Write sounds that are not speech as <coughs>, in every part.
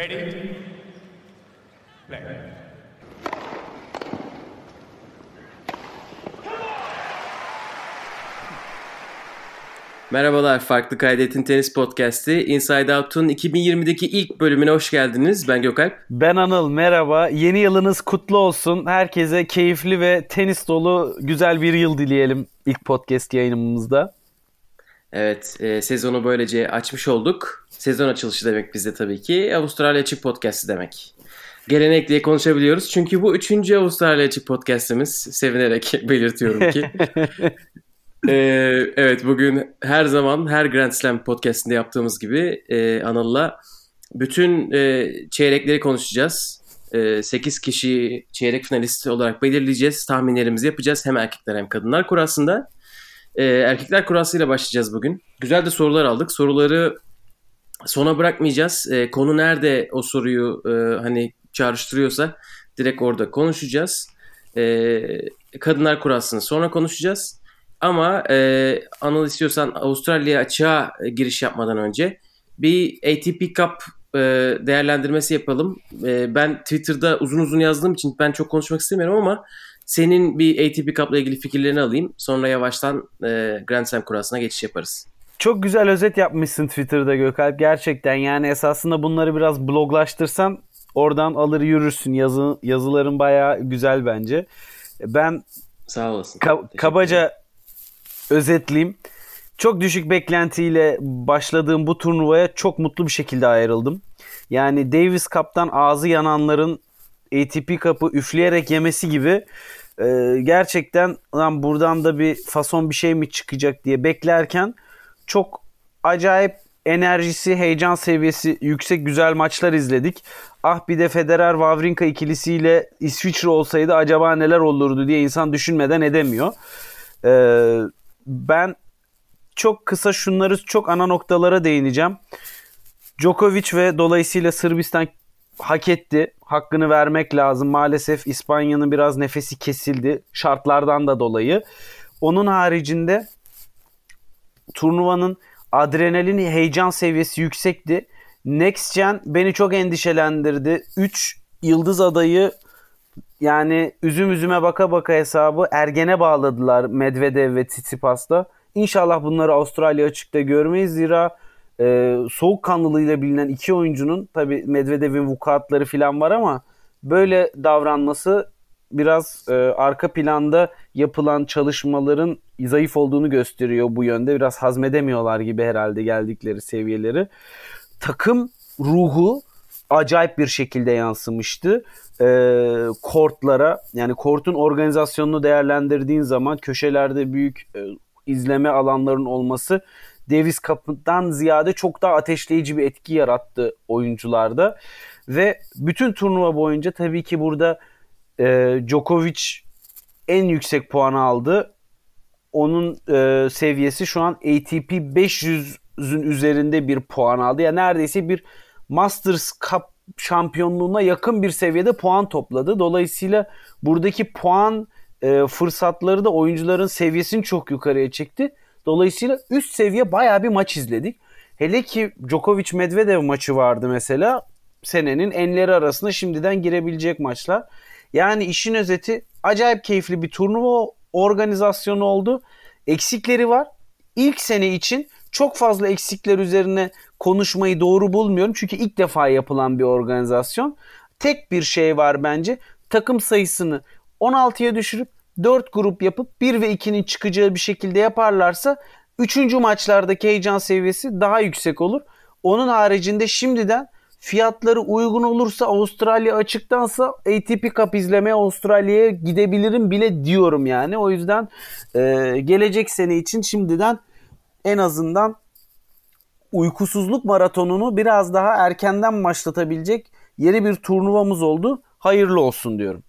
Ready? Play. Merhabalar, Farklı Kaydetin Tenis Podcast'i Inside Out'un 2020'deki ilk bölümüne hoş geldiniz. Ben Gökalp. Ben Anıl, merhaba. Yeni yılınız kutlu olsun. Herkese keyifli ve tenis dolu güzel bir yıl dileyelim ilk podcast yayınımızda. Evet, e, sezonu böylece açmış olduk. Sezon açılışı demek bizde tabii ki. Avustralya Açık Podcast'ı demek. Gelenek diye konuşabiliyoruz. Çünkü bu üçüncü Avustralya Açık Podcast'imiz. Sevinerek <laughs> belirtiyorum ki. Ee, <laughs> evet bugün her zaman her Grand Slam podcastinde yaptığımız gibi e, Anıl'la bütün e, çeyrekleri konuşacağız. E, 8 kişi çeyrek finalist olarak belirleyeceğiz. Tahminlerimizi yapacağız hem erkekler hem kadınlar kurasında. E, erkekler kurasıyla başlayacağız bugün. Güzel de sorular aldık. Soruları sona bırakmayacağız. E, konu nerede o soruyu e, hani çağrıştırıyorsa direkt orada konuşacağız. E, kadınlar kurasını sonra konuşacağız. Ama e, Anıl istiyorsan Avustralya açığa giriş yapmadan önce bir ATP Cup e, değerlendirmesi yapalım. E, ben Twitter'da uzun uzun yazdığım için ben çok konuşmak istemiyorum ama senin bir ATP Cup'la ilgili fikirlerini alayım. Sonra yavaştan e, Grand Slam kurasına geçiş yaparız. Çok güzel özet yapmışsın Twitter'da Gökalp. Gerçekten yani esasında bunları biraz bloglaştırsan oradan alır yürürsün. Yazı, yazıların bayağı güzel bence. Ben Sağ olasın. Ka- kabaca özetleyeyim. Çok düşük beklentiyle başladığım bu turnuvaya çok mutlu bir şekilde ayrıldım. Yani Davis Cup'tan ağzı yananların ATP Cup'ı üfleyerek yemesi gibi e, gerçekten lan buradan da bir fason bir şey mi çıkacak diye beklerken çok acayip enerjisi, heyecan seviyesi yüksek güzel maçlar izledik. Ah bir de Federer Wawrinka ikilisiyle İsviçre olsaydı acaba neler olurdu diye insan düşünmeden edemiyor. Ee, ben çok kısa şunları çok ana noktalara değineceğim. Djokovic ve dolayısıyla Sırbistan hak etti. Hakkını vermek lazım. Maalesef İspanya'nın biraz nefesi kesildi. Şartlardan da dolayı. Onun haricinde turnuvanın adrenalin heyecan seviyesi yüksekti. Next Gen beni çok endişelendirdi. 3 yıldız adayı yani üzüm üzüme baka baka hesabı ergene bağladılar Medvedev ve Tsitsipas'ta. İnşallah bunları Avustralya açıkta görmeyiz. Zira e, soğukkanlılığıyla bilinen iki oyuncunun tabi Medvedev'in vukuatları falan var ama böyle davranması biraz e, arka planda yapılan çalışmaların zayıf olduğunu gösteriyor bu yönde. Biraz hazmedemiyorlar gibi herhalde geldikleri seviyeleri. Takım ruhu acayip bir şekilde yansımıştı e, kortlara. Yani kortun organizasyonunu değerlendirdiğin zaman köşelerde büyük e, izleme alanların olması Davis Cup'tan ziyade çok daha ateşleyici bir etki yarattı oyuncularda. Ve bütün turnuva boyunca tabii ki burada e, Djokovic en yüksek puanı aldı. Onun e, seviyesi şu an ATP 500'ün üzerinde bir puan aldı. Yani neredeyse bir Masters Cup şampiyonluğuna yakın bir seviyede puan topladı. Dolayısıyla buradaki puan e, fırsatları da oyuncuların seviyesini çok yukarıya çekti. Dolayısıyla üst seviye baya bir maç izledik. Hele ki Djokovic Medvedev maçı vardı mesela. Senenin enleri arasında şimdiden girebilecek maçlar. Yani işin özeti acayip keyifli bir turnuva organizasyonu oldu. Eksikleri var. İlk sene için çok fazla eksikler üzerine konuşmayı doğru bulmuyorum. Çünkü ilk defa yapılan bir organizasyon. Tek bir şey var bence. Takım sayısını 16'ya düşürüp 4 grup yapıp 1 ve 2'nin çıkacağı bir şekilde yaparlarsa 3. maçlardaki heyecan seviyesi daha yüksek olur. Onun haricinde şimdiden fiyatları uygun olursa Avustralya açıktansa ATP Cup izlemeye Avustralya'ya gidebilirim bile diyorum yani. O yüzden e, gelecek sene için şimdiden en azından uykusuzluk maratonunu biraz daha erkenden başlatabilecek yeni bir turnuvamız oldu. Hayırlı olsun diyorum.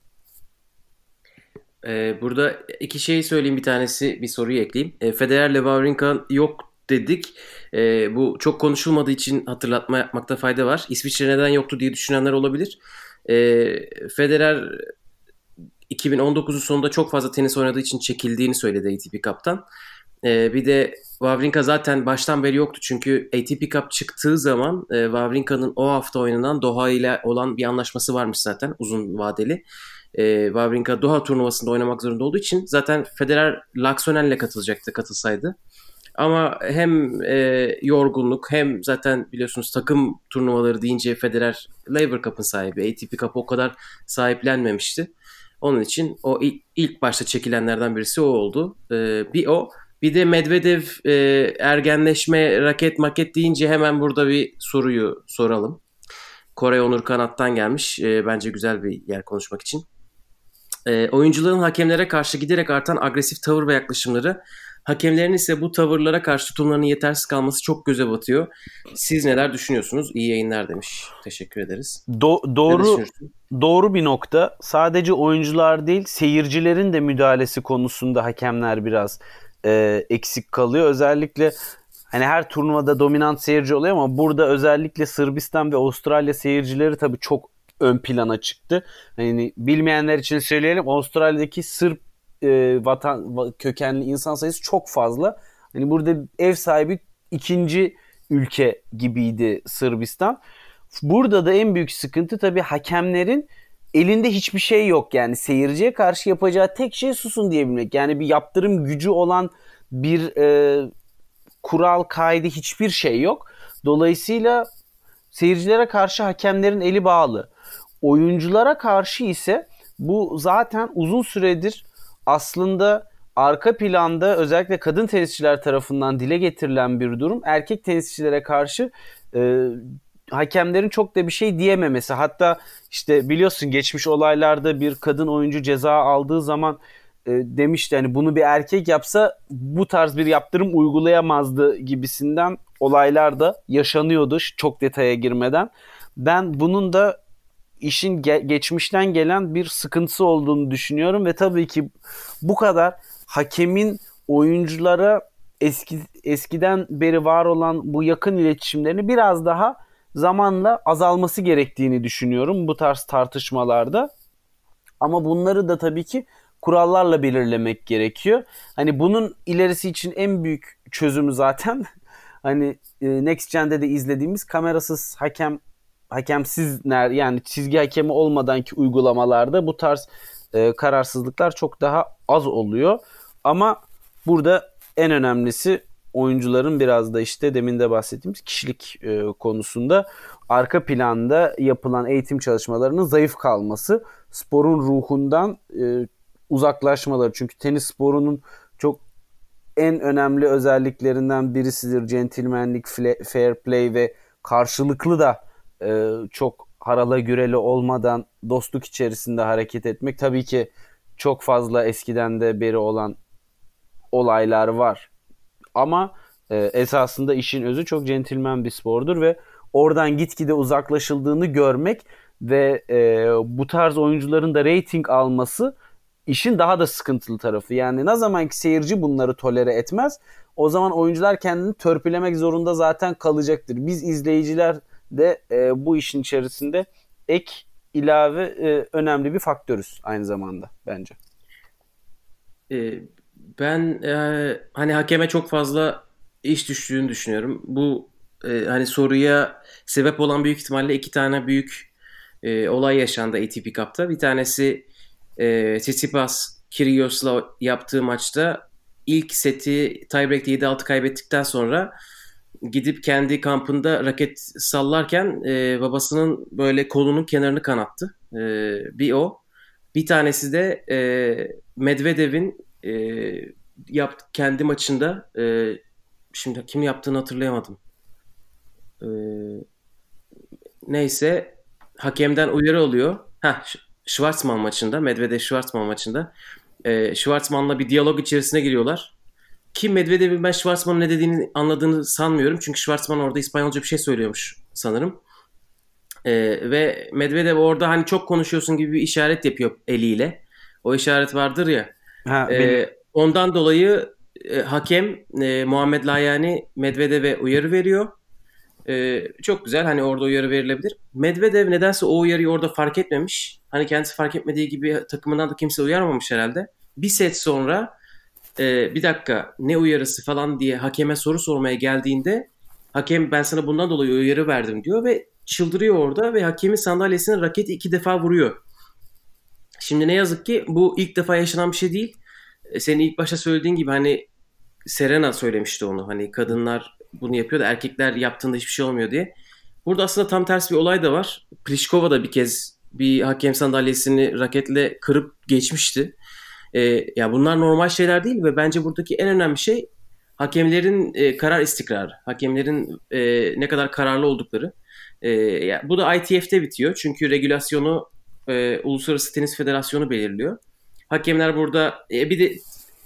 Ee, burada iki şey söyleyeyim bir tanesi bir soruyu ekleyeyim. E, Federer'le Wawrinka yok dedik. E, bu çok konuşulmadığı için hatırlatma yapmakta fayda var. İsviçre neden yoktu diye düşünenler olabilir. E, Federer 2019'u sonunda çok fazla tenis oynadığı için çekildiğini söyledi ATP Cup'tan. E, bir de Wawrinka zaten baştan beri yoktu. Çünkü ATP Cup çıktığı zaman e, Wawrinka'nın o hafta oynanan Doha ile olan bir anlaşması varmış zaten uzun vadeli. E, Wawrinka Doha turnuvasında oynamak zorunda olduğu için zaten Federer Laksonen'le katılacaktı katılsaydı. Ama hem e, yorgunluk hem zaten biliyorsunuz takım turnuvaları deyince Federer Laver Cup'ın sahibi. ATP Cup o kadar sahiplenmemişti. Onun için o ilk, ilk başta çekilenlerden birisi o oldu. E, bir o. Bir de Medvedev e, ergenleşme, raket maket deyince hemen burada bir soruyu soralım. Kore Onur Kanat'tan gelmiş. E, bence güzel bir yer konuşmak için. E, oyuncuların hakemlere karşı giderek artan agresif tavır ve yaklaşımları Hakemlerin ise bu tavırlara karşı tutumlarının yetersiz kalması çok göze batıyor. Siz neler düşünüyorsunuz? İyi yayınlar demiş. Teşekkür ederiz. Do- doğru doğru bir nokta. Sadece oyuncular değil, seyircilerin de müdahalesi konusunda hakemler biraz e, eksik kalıyor. Özellikle hani her turnuvada dominant seyirci oluyor ama burada özellikle Sırbistan ve Avustralya seyircileri tabii çok ön plana çıktı. Hani bilmeyenler için söyleyelim. Avustralya'daki Sırp e, vatan kökenli insan sayısı çok fazla. Hani burada ev sahibi ikinci ülke gibiydi Sırbistan. Burada da en büyük sıkıntı tabii hakemlerin elinde hiçbir şey yok. Yani seyirciye karşı yapacağı tek şey susun diyebilmek. Yani bir yaptırım gücü olan bir e, kural, kaydı hiçbir şey yok. Dolayısıyla seyircilere karşı hakemlerin eli bağlı. Oyunculara karşı ise bu zaten uzun süredir aslında arka planda özellikle kadın tenisçiler tarafından dile getirilen bir durum. Erkek tenisçilere karşı e, hakemlerin çok da bir şey diyememesi. Hatta işte biliyorsun geçmiş olaylarda bir kadın oyuncu ceza aldığı zaman e, demişti hani bunu bir erkek yapsa bu tarz bir yaptırım uygulayamazdı gibisinden olaylar da yaşanıyordu çok detaya girmeden. Ben bunun da işin ge- geçmişten gelen bir sıkıntısı olduğunu düşünüyorum ve tabii ki bu kadar hakemin oyunculara eski eskiden beri var olan bu yakın iletişimlerini biraz daha zamanla azalması gerektiğini düşünüyorum bu tarz tartışmalarda. Ama bunları da tabii ki kurallarla belirlemek gerekiyor. Hani bunun ilerisi için en büyük çözümü zaten <laughs> hani e, Next Gen'de de izlediğimiz kamerasız hakem hakemsiz yani çizgi hakemi olmadan ki uygulamalarda bu tarz e, kararsızlıklar çok daha az oluyor. Ama burada en önemlisi oyuncuların biraz da işte demin de bahsettiğimiz kişilik e, konusunda arka planda yapılan eğitim çalışmalarının zayıf kalması, sporun ruhundan e, uzaklaşmaları. Çünkü tenis sporunun çok en önemli özelliklerinden birisidir centilmenlik, fair play ve karşılıklı da e, çok harala güreli olmadan dostluk içerisinde hareket etmek tabii ki çok fazla eskiden de beri olan olaylar var. Ama e, esasında işin özü çok centilmen bir spordur ve oradan gitgide uzaklaşıldığını görmek ve e, bu tarz oyuncuların da rating alması işin daha da sıkıntılı tarafı. Yani ne zaman ki seyirci bunları tolere etmez o zaman oyuncular kendini törpülemek zorunda zaten kalacaktır. Biz izleyiciler de e, bu işin içerisinde ek ilave e, önemli bir faktörüz aynı zamanda bence. E, ben e, hani hakeme çok fazla iş düştüğünü düşünüyorum. Bu e, hani soruya sebep olan büyük ihtimalle iki tane büyük e, olay yaşandı ATP Cup'ta. Bir tanesi e, Tsitsipas Kyrgios'la yaptığı maçta ilk seti tiebreak'te 7-6 kaybettikten sonra gidip kendi kampında raket sallarken e, babasının böyle kolunun kenarını kanattı. E, bir o. Bir tanesi de e, Medvedev'in e, yap, kendi maçında e, şimdi kim yaptığını hatırlayamadım. E, neyse hakemden uyarı oluyor. Ha Schwarzman maçında, Medvedev Schwarzman maçında. E, Schwarzman'la bir diyalog içerisine giriyorlar. Ki Medvedev'in ben Schwarzman'ın ne dediğini anladığını sanmıyorum. Çünkü Schwarzman orada İspanyolca bir şey söylüyormuş sanırım. Ee, ve Medvedev orada hani çok konuşuyorsun gibi bir işaret yapıyor eliyle. O işaret vardır ya. Ha, e, ondan dolayı e, hakem e, Muhammed Layani Medvedev'e uyarı veriyor. E, çok güzel hani orada uyarı verilebilir. Medvedev nedense o uyarıyı orada fark etmemiş. Hani kendisi fark etmediği gibi takımından da kimse uyarmamış herhalde. Bir set sonra e, bir dakika ne uyarısı falan diye hakeme soru sormaya geldiğinde hakem ben sana bundan dolayı uyarı verdim diyor ve çıldırıyor orada ve hakemin sandalyesine raketi iki defa vuruyor. Şimdi ne yazık ki bu ilk defa yaşanan bir şey değil. E, senin ilk başta söylediğin gibi hani Serena söylemişti onu. Hani kadınlar bunu yapıyor da erkekler yaptığında hiçbir şey olmuyor diye. Burada aslında tam tersi bir olay da var. Pliskova da bir kez bir hakem sandalyesini raketle kırıp geçmişti. E, ya bunlar normal şeyler değil ve bence buradaki en önemli şey hakemlerin e, karar istikrarı. Hakemlerin e, ne kadar kararlı oldukları. E, ya, bu da ITF'de bitiyor. Çünkü regülasyonu e, Uluslararası Tenis Federasyonu belirliyor. Hakemler burada e, bir de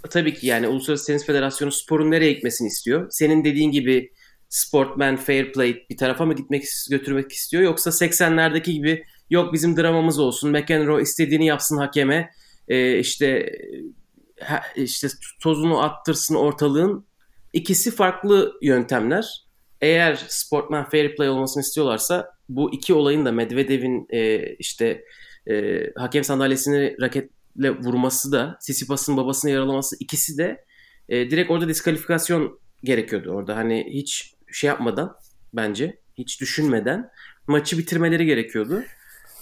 tabii ki yani Uluslararası Tenis Federasyonu sporun nereye gitmesini istiyor. Senin dediğin gibi sportman, fair play bir tarafa mı gitmek götürmek istiyor yoksa 80'lerdeki gibi yok bizim dramamız olsun McEnroe istediğini yapsın hakeme e, işte işte tozunu attırsın ortalığın ikisi farklı yöntemler. Eğer sportman fair play olmasını istiyorlarsa bu iki olayın da Medvedev'in e, işte e, hakem sandalyesini raketle vurması da Sisipas'ın babasını yaralaması ikisi de e, direkt orada diskalifikasyon gerekiyordu orada. Hani hiç şey yapmadan bence hiç düşünmeden maçı bitirmeleri gerekiyordu.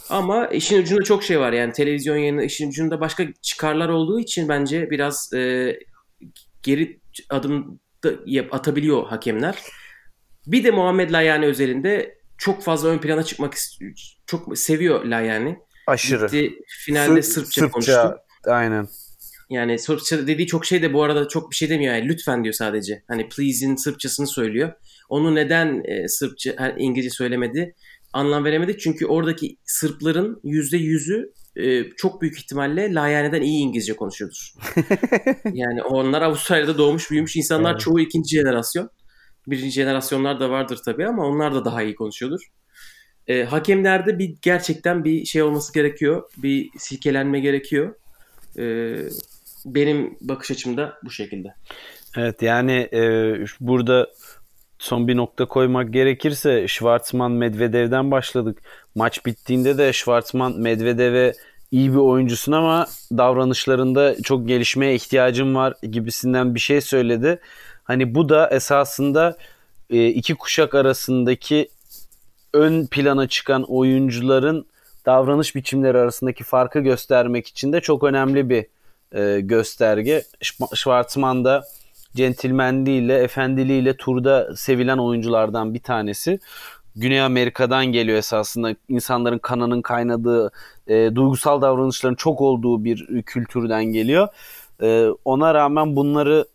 Ama işin ucunda çok şey var yani televizyon yayını işin ucunda başka çıkarlar olduğu için bence biraz e, geri adım da yap, atabiliyor hakemler. Bir de Muhammed Layani özelinde çok fazla ön plana çıkmak. Çok seviyor Layani. Aşırı. Gitti, finalde Sır, Sırpça, Sırpça konuştu. Aynen. Yani Sırpça dediği çok şey de bu arada çok bir şey demiyor. Yani lütfen diyor sadece. Hani please'in Sırpçasını söylüyor. Onu neden e, Sırpça, İngilizce söylemedi? Anlam veremedik. Çünkü oradaki Sırpların yüzde yüzü e, çok büyük ihtimalle Layane'den iyi İngilizce konuşuyordur. <laughs> yani onlar Avustralya'da doğmuş büyümüş insanlar evet. çoğu ikinci jenerasyon. Birinci jenerasyonlar da vardır tabii ama onlar da daha iyi konuşuyordur. E, hakemlerde bir gerçekten bir şey olması gerekiyor. Bir silkelenme gerekiyor. E, benim bakış açımda bu şekilde. Evet yani e, burada son bir nokta koymak gerekirse Schwartzman Medvedev'den başladık. Maç bittiğinde de Schwartzman Medvedev'e iyi bir oyuncusun ama davranışlarında çok gelişmeye ihtiyacım var gibisinden bir şey söyledi. Hani bu da esasında e, iki kuşak arasındaki ön plana çıkan oyuncuların davranış biçimleri arasındaki farkı göstermek için de çok önemli bir e, gösterge. Schwartzman da centilmenliğiyle, efendiliğiyle turda sevilen oyunculardan bir tanesi. Güney Amerika'dan geliyor esasında insanların kanının kaynadığı, e, duygusal davranışların çok olduğu bir kültürden geliyor. E, ona rağmen bunları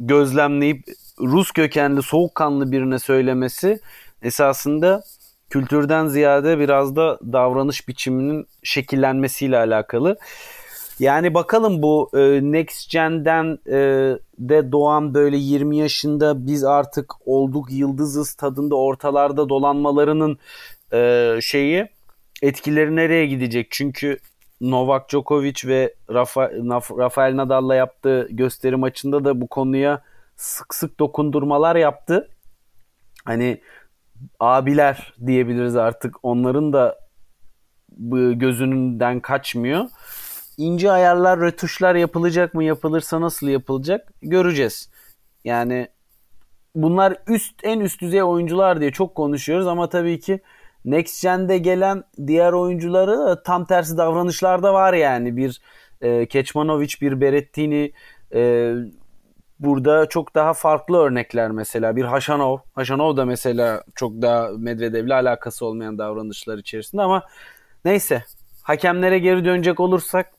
gözlemleyip Rus kökenli, soğukkanlı birine söylemesi esasında kültürden ziyade biraz da davranış biçiminin şekillenmesiyle alakalı. Yani bakalım bu e, Next Gen'den e, de doğan böyle 20 yaşında biz artık olduk yıldızız tadında ortalarda dolanmalarının e, şeyi etkileri nereye gidecek? Çünkü Novak Djokovic ve Rafa, Rafael Nadal'la yaptığı gösteri maçında da bu konuya sık sık dokundurmalar yaptı. Hani abiler diyebiliriz artık onların da gözünden kaçmıyor ince ayarlar, rötuşlar yapılacak mı? Yapılırsa nasıl yapılacak? Göreceğiz. Yani bunlar üst en üst düzey oyuncular diye çok konuşuyoruz ama tabii ki Next Gen'de gelen diğer oyuncuları tam tersi davranışlar da var yani. Bir e, Keçmanovic, bir Berettini e, burada çok daha farklı örnekler mesela. Bir Haşanov. Haşanov da mesela çok daha Medvedev'le alakası olmayan davranışlar içerisinde ama neyse. Hakemlere geri dönecek olursak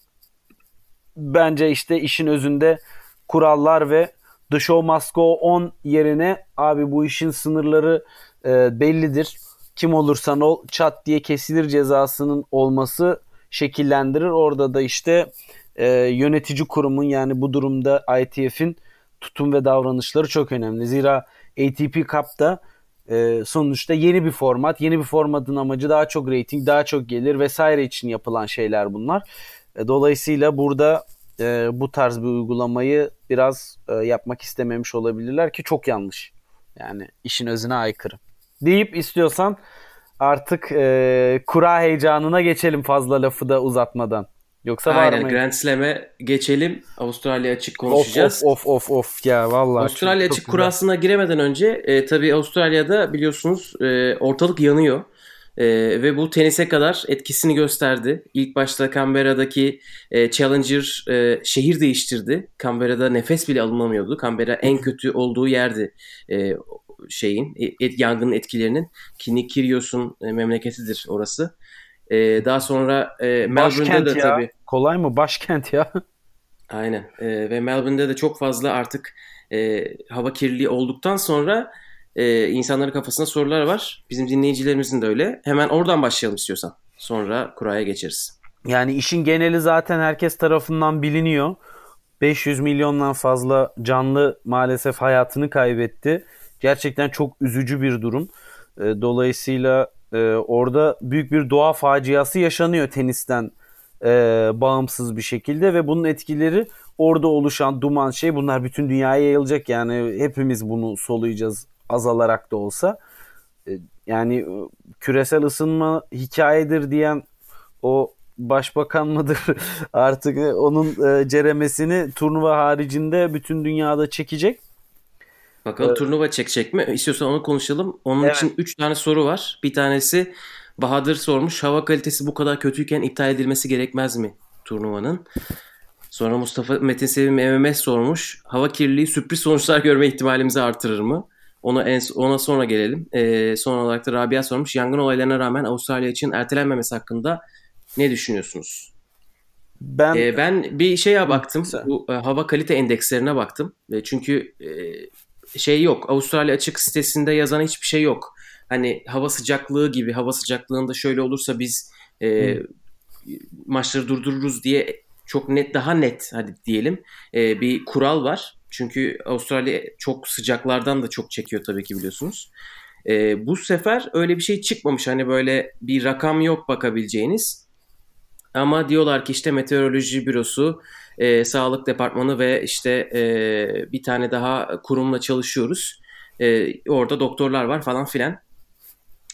bence işte işin özünde kurallar ve The Show Must Go On yerine abi bu işin sınırları e, bellidir. Kim olursan ol çat diye kesilir cezasının olması şekillendirir. Orada da işte e, yönetici kurumun yani bu durumda ITF'in tutum ve davranışları çok önemli. Zira ATP Cup'ta e, sonuçta yeni bir format. Yeni bir formatın amacı daha çok rating, daha çok gelir vesaire için yapılan şeyler bunlar. E, dolayısıyla burada e, bu tarz bir uygulamayı biraz e, yapmak istememiş olabilirler ki çok yanlış. Yani işin özüne aykırı. Deyip istiyorsan artık e, kura heyecanına geçelim fazla lafı da uzatmadan. Yoksa var Aynen? Grand Slam'e geçelim. Avustralya açık konuşacağız. of of of of ya vallahi. Avustralya açık güzel. kurasına giremeden önce e, tabii Avustralya'da biliyorsunuz e, ortalık yanıyor. E, ve bu tenise kadar etkisini gösterdi. İlk başta Canberra'daki e, Challenger e, şehir değiştirdi. Canberra'da nefes bile alınamıyordu. Canberra en kötü olduğu yerdi e, şeyin et, yangının etkilerinin. Ki Nick Kyrgios'un e, memleketidir orası. E, daha sonra e, Melbourne'de Başkent de ya. tabii Kolay mı? Başkent ya. Aynen. Ee, ve Melbourne'de de çok fazla artık e, hava kirliliği olduktan sonra e, insanların kafasında sorular var. Bizim dinleyicilerimizin de öyle. Hemen oradan başlayalım istiyorsan. Sonra kuraya geçeriz. Yani işin geneli zaten herkes tarafından biliniyor. 500 milyondan fazla canlı maalesef hayatını kaybetti. Gerçekten çok üzücü bir durum. E, Dolayısıyla e, orada büyük bir doğa faciası yaşanıyor tenisten e, bağımsız bir şekilde ve bunun etkileri orada oluşan duman şey bunlar bütün dünyaya yayılacak yani hepimiz bunu soluyacağız azalarak da olsa. E, Yani e, küresel ısınma hikayedir diyen o başbakan mıdır <laughs> artık e, onun e, ceremesini turnuva haricinde bütün dünyada çekecek. Bakalım turnuva çekecek mi? İstiyorsan onu konuşalım. Onun Evet. için 3 tane soru var. Bir tanesi Bahadır sormuş. Hava kalitesi bu kadar kötüyken iptal edilmesi gerekmez mi turnuvanın? Sonra Mustafa Metin Sevim MMS sormuş. Hava kirliliği sürpriz sonuçlar görme ihtimalimizi artırır mı? Ona en, ona sonra gelelim. Ee, son olarak da Rabia sormuş. Yangın olaylarına rağmen Avustralya için ertelenmemesi hakkında ne düşünüyorsunuz? Ben Ee, ben bir şeye baktım. güzel. Bu e, hava kalite endekslerine baktım. E, çünkü e, şey yok. Avustralya açık sitesinde yazan hiçbir şey yok. Hani hava sıcaklığı gibi hava sıcaklığında şöyle olursa biz e, maçları durdururuz diye çok net daha net hadi diyelim e, bir kural var. Çünkü Avustralya çok sıcaklardan da çok çekiyor tabii ki biliyorsunuz. E, bu sefer öyle bir şey çıkmamış. Hani böyle bir rakam yok bakabileceğiniz. Ama diyorlar ki işte meteoroloji bürosu, e, sağlık departmanı ve işte e, bir tane daha kurumla çalışıyoruz. E, orada doktorlar var falan filan.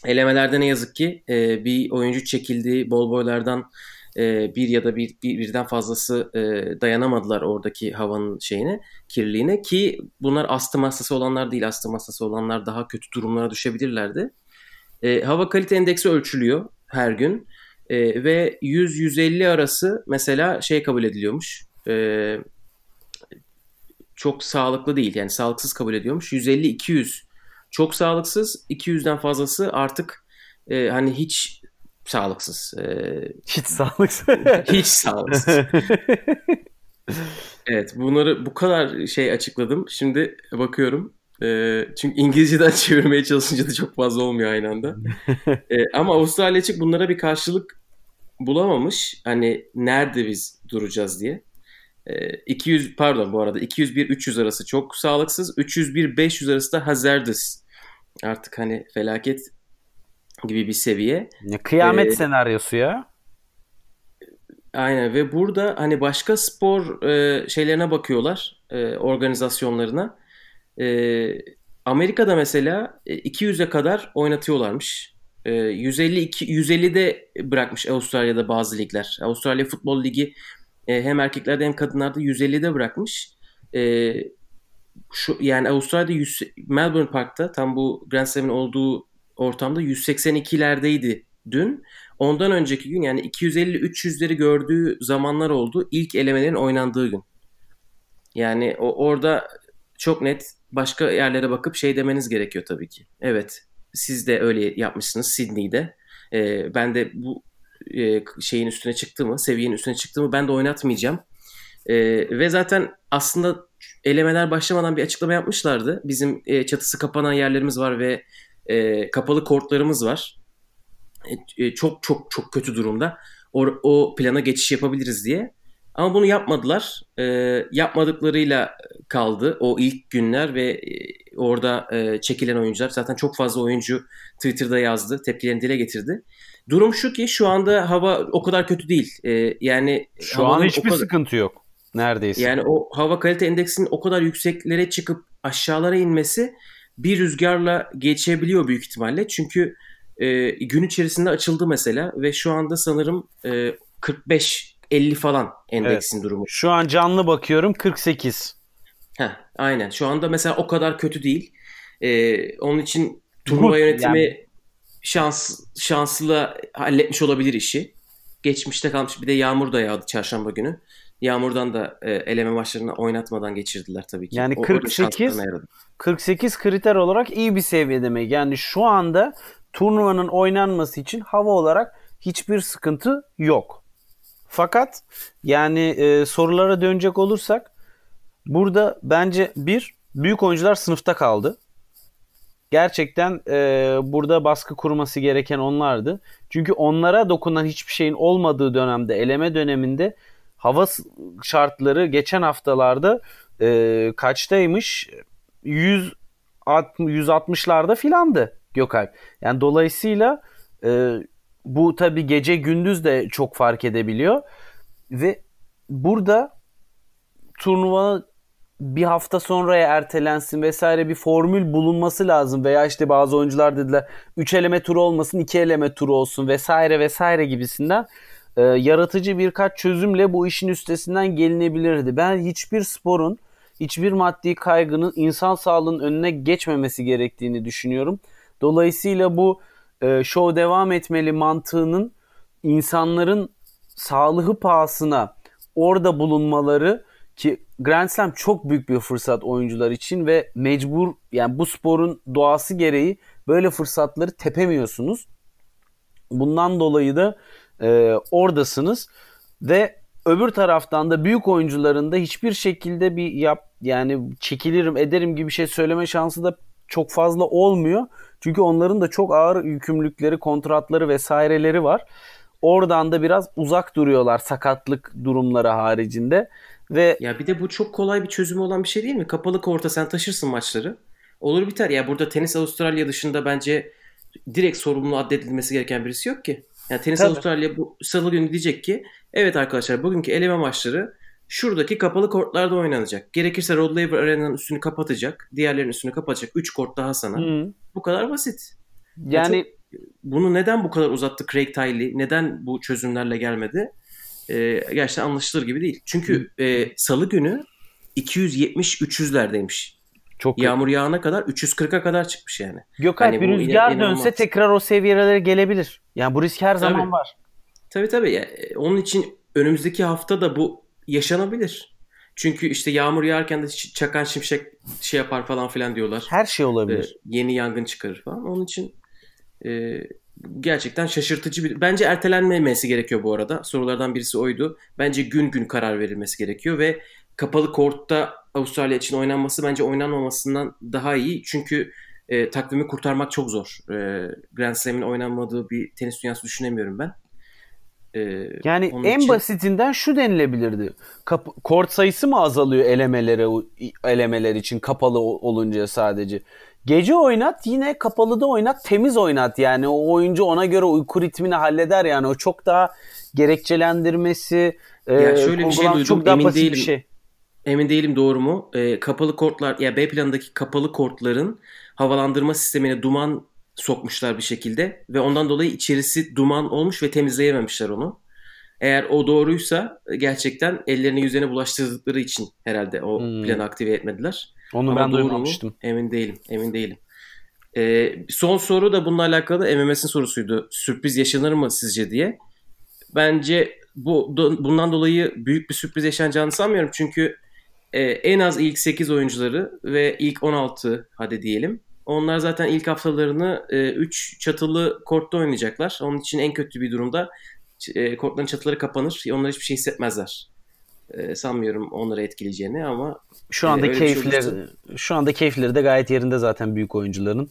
Elemelerde ne yazık ki e, bir oyuncu çekildi. Bol boylardan e, bir ya da bir, bir- birden fazlası e, dayanamadılar oradaki havanın şeyine, kirliliğine ki bunlar astım hastası olanlar değil, astım hastası olanlar daha kötü durumlara düşebilirlerdi. E, hava kalite endeksi ölçülüyor her gün. E, ve 100-150 arası mesela şey kabul ediliyormuş. E, çok sağlıklı değil yani sağlıksız kabul ediyormuş. 150-200 çok sağlıksız. 200'den fazlası artık e, hani hiç sağlıksız. E, hiç sağlıksız. hiç sağlıksız. <laughs> Evet bunları bu kadar şey açıkladım. Şimdi bakıyorum. E, çünkü İngilizceden <laughs> çevirmeye çalışınca da çok fazla olmuyor aynı anda. <laughs> E, ama Avustralya açık bunlara bir karşılık bulamamış. Hani nerede biz duracağız diye. E, 200 pardon bu arada 201-300 arası çok sağlıksız. 301-500 arası da hazardous. Artık hani felaket gibi bir seviye. Ya, Kıyamet Ee, senaryosu ya. Aynen ve burada hani başka spor e, şeylerine bakıyorlar, e, organizasyonlarına. E, Amerika'da mesela e, 200'e kadar oynatıyorlarmış. E, 152 150'de bırakmış Avustralya'da bazı ligler. Avustralya Futbol Ligi e, hem erkeklerde hem kadınlarda 150'de bırakmış. E, şu yani Avustralya'da 100, Melbourne Park'ta tam bu Grand Slam'in olduğu ortamda 182'lerdeydi dün. Ondan önceki gün yani 250-300'leri gördüğü zamanlar oldu. İlk elemelerin oynandığı gün. Yani o orada çok net başka yerlere bakıp şey demeniz gerekiyor tabii ki. Evet siz de öyle yapmışsınız Sydney'de. Ee, ben de bu e, şeyin üstüne çıktı mı, seviyenin üstüne çıktı mı ben de oynatmayacağım. Ee, ve zaten aslında elemeler başlamadan bir açıklama yapmışlardı. Bizim e, çatısı kapanan yerlerimiz var ve e, kapalı kortlarımız var. E, e, çok çok çok kötü durumda. O, o plana geçiş yapabiliriz diye. Ama bunu yapmadılar. E, yapmadıklarıyla kaldı o ilk günler ve e, orada e, çekilen oyuncular. Zaten çok fazla oyuncu Twitter'da yazdı. Tepkilerini dile getirdi. Durum şu ki şu anda hava o kadar kötü değil. E, yani Şu an hiçbir kadar- sıkıntı yok. Neredeyse. yani o hava kalite endeksinin o kadar yükseklere çıkıp aşağılara inmesi bir rüzgarla geçebiliyor büyük ihtimalle. Çünkü e, gün içerisinde açıldı mesela ve şu anda sanırım e, 45-50 50 falan endeksin durumu. Şu an canlı bakıyorum 48. Heh, aynen. Şu anda mesela o kadar kötü değil. Ee, onun için turnuva yönetimi yani- şans şanslı halletmiş olabilir işi. Geçmişte kalmış bir de yağmur da yağdı çarşamba günü. Yağmurdan da e, eleme maçlarını oynatmadan geçirdiler tabii ki. Yani O- o da 48 şanslarına yaradı. 48 kriter olarak iyi bir seviye demek. Yani şu anda turnuvanın oynanması için hava olarak hiçbir sıkıntı yok. Fakat yani e, sorulara dönecek olursak burada bence bir büyük oyuncular sınıfta kaldı. Gerçekten e, burada baskı kurması gereken onlardı. Çünkü onlara dokunan hiçbir şeyin olmadığı dönemde, eleme döneminde hava şartları geçen haftalarda e, kaçtaymış? 100 alt- 160'larda filandı Gökalp. Yani dolayısıyla e, bu tabi gece gündüz de çok fark edebiliyor ve burada turnuva bir hafta sonraya ertelensin vesaire bir formül bulunması lazım veya işte bazı oyuncular dediler 3 eleme turu olmasın 2 eleme turu olsun vesaire vesaire gibisinden e, yaratıcı birkaç çözümle bu işin üstesinden gelinebilirdi. Ben hiçbir sporun hiçbir maddi kaygının insan sağlığının önüne geçmemesi gerektiğini düşünüyorum. Dolayısıyla bu e, show devam etmeli mantığının insanların sağlığı pahasına orada bulunmaları ki Grand Slam çok büyük bir fırsat oyuncular için ve mecbur yani bu sporun doğası gereği böyle fırsatları tepemiyorsunuz. Bundan dolayı da e, oradasınız ve öbür taraftan da büyük oyuncuların da hiçbir şekilde bir yap yani çekilirim ederim gibi bir şey söyleme şansı da çok fazla olmuyor. Çünkü onların da çok ağır yükümlülükleri, kontratları vesaireleri var. Oradan da biraz uzak duruyorlar sakatlık durumları haricinde ve Ya bir de bu çok kolay bir çözümü olan bir şey değil mi? Kapalı korta sen taşırsın maçları. Olur biter. Ya burada tenis Avustralya dışında bence direkt sorumlu addedilmesi gereken birisi yok ki. Yani tenis Tabii. Avustralya bu salı günü diyecek ki evet arkadaşlar bugünkü eleme maçları şuradaki kapalı kortlarda oynanacak. Gerekirse Rod Laver Arena'nın üstünü kapatacak. Diğerlerinin üstünü kapatacak. 3 kort daha sana. Hı. Bu kadar basit. yani Bunu neden bu kadar uzattı Craig Tiley? Neden bu çözümlerle gelmedi? Ee, gerçekten anlaşılır gibi değil. Çünkü e, salı günü 270-300'lerdeymiş. Çok Yağmur yağana kadar 340'a kadar çıkmış yani. Gökalp Hani bir rüzgar ina- dönse inanılmaz. tekrar o seviyelere gelebilir. Yani bu risk her zaman Tabii. var. Tabii tabii. Ya, e, onun için önümüzdeki hafta da bu yaşanabilir. Çünkü işte yağmur yağarken de çakan şimşek şey yapar falan filan diyorlar. Her şey Ee, olabilir. yeni yangın çıkarır falan. Onun için e, gerçekten şaşırtıcı bir... Bence ertelenmemesi gerekiyor bu arada. Sorulardan birisi oydu. Bence gün gün karar verilmesi gerekiyor ve kapalı kortta Avustralya için oynanması bence oynanmamasından daha iyi. Çünkü e, takvimi kurtarmak çok zor. E, Grand Slam'in oynanmadığı bir tenis dünyası düşünemiyorum ben. E, Yani en için- basitinden şu denilebilirdi. Kap- kort sayısı mı azalıyor elemelere elemeler için kapalı olunca sadece? Gece oynat yine kapalıda oynat temiz oynat yani o oyuncu ona göre uyku ritmini halleder yani o çok daha gerekçelendirmesi Ya e, şöyle bir şey duydum, çok daha emin basit bir değilim. şey. Emin değilim doğru mu? Ee, kapalı kortlar ya B planındaki kapalı kortların havalandırma sistemine duman sokmuşlar bir şekilde ve ondan dolayı içerisi duman olmuş ve temizleyememişler onu. Eğer o doğruysa gerçekten ellerini yüzüne bulaştırdıkları için herhalde o Hmm. planı aktive etmediler. Onu Ama ben doğru mu? duymamıştım. Emin değilim. Emin değilim. Ee, son soru da bununla alakalı MMS'in sorusuydu. Sürpriz yaşanır mı sizce diye. Bence bu bundan dolayı büyük bir sürpriz yaşanacağını sanmıyorum. Çünkü e, en az ilk 8 oyuncuları ve ilk 16 hadi diyelim. Onlar zaten ilk haftalarını 3 çatılı kortta oynayacaklar. Onun için en kötü bir durumda e, kortların çatıları kapanır. Onlar hiçbir şey hissetmezler. E, sanmıyorum onları etkileyeceğini ama Şu anda Ee, öyle bir şey keyifleri olursa- şu anda keyifleri de gayet yerinde zaten büyük oyuncuların.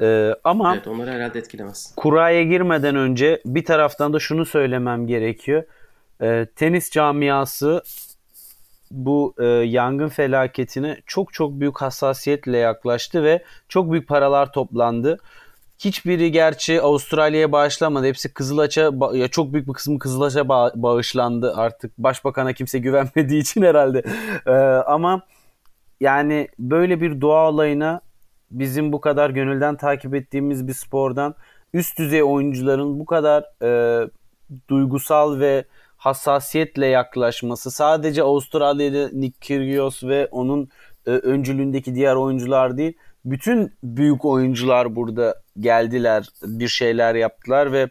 E, ama evet onları herhalde etkilemez. kuraya girmeden önce bir taraftan da şunu söylemem gerekiyor. Ee, tenis camiası bu e, yangın felaketine çok çok büyük hassasiyetle yaklaştı ve çok büyük paralar toplandı. Hiçbiri gerçi Avustralya'ya bağışlamadı. Hepsi Kızılaç'a ya çok büyük bir kısmı Kızılaç'a ba- bağışlandı artık. Başbakan'a kimse <laughs> güvenmediği için herhalde. Ee, ama yani böyle bir doğa olayına bizim bu kadar gönülden takip ettiğimiz bir spordan üst düzey oyuncuların bu kadar e, duygusal ve hassasiyetle yaklaşması sadece Avustralya'da Nick Kyrgios ve onun e, öncülüğündeki diğer oyuncular değil bütün büyük oyuncular burada geldiler bir şeyler yaptılar ve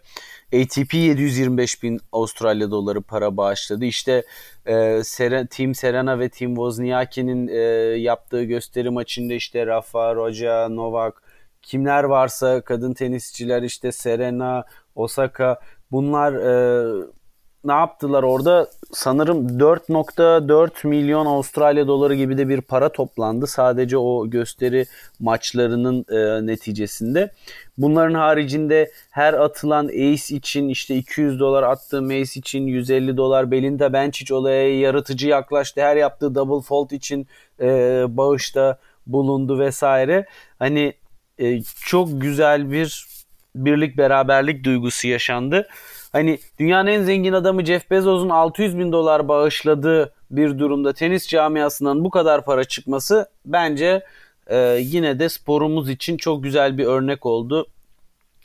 ATP 725 bin Avustralya doları para bağışladı. İşte e, Seren, Team Serena ve Team Wozniacki'nin e, yaptığı gösteri maçında işte Rafa, Roja, Novak kimler varsa kadın tenisçiler işte Serena, Osaka bunlar e, ne yaptılar orada? Sanırım 4.4 milyon Avustralya doları gibi de bir para toplandı. Sadece o gösteri maçlarının e, neticesinde. Bunların haricinde her atılan ace için işte 200 dolar attığım ace için 150 dolar Belinda Bencic olaya yaratıcı yaklaştı. Her yaptığı double fault için e, bağışta bulundu vesaire. Hani e, çok güzel bir birlik beraberlik duygusu yaşandı. Hani dünyanın en zengin adamı Jeff Bezos'un 600 bin dolar bağışladığı bir durumda tenis camiasından bu kadar para çıkması bence e, yine de sporumuz için çok güzel bir örnek oldu.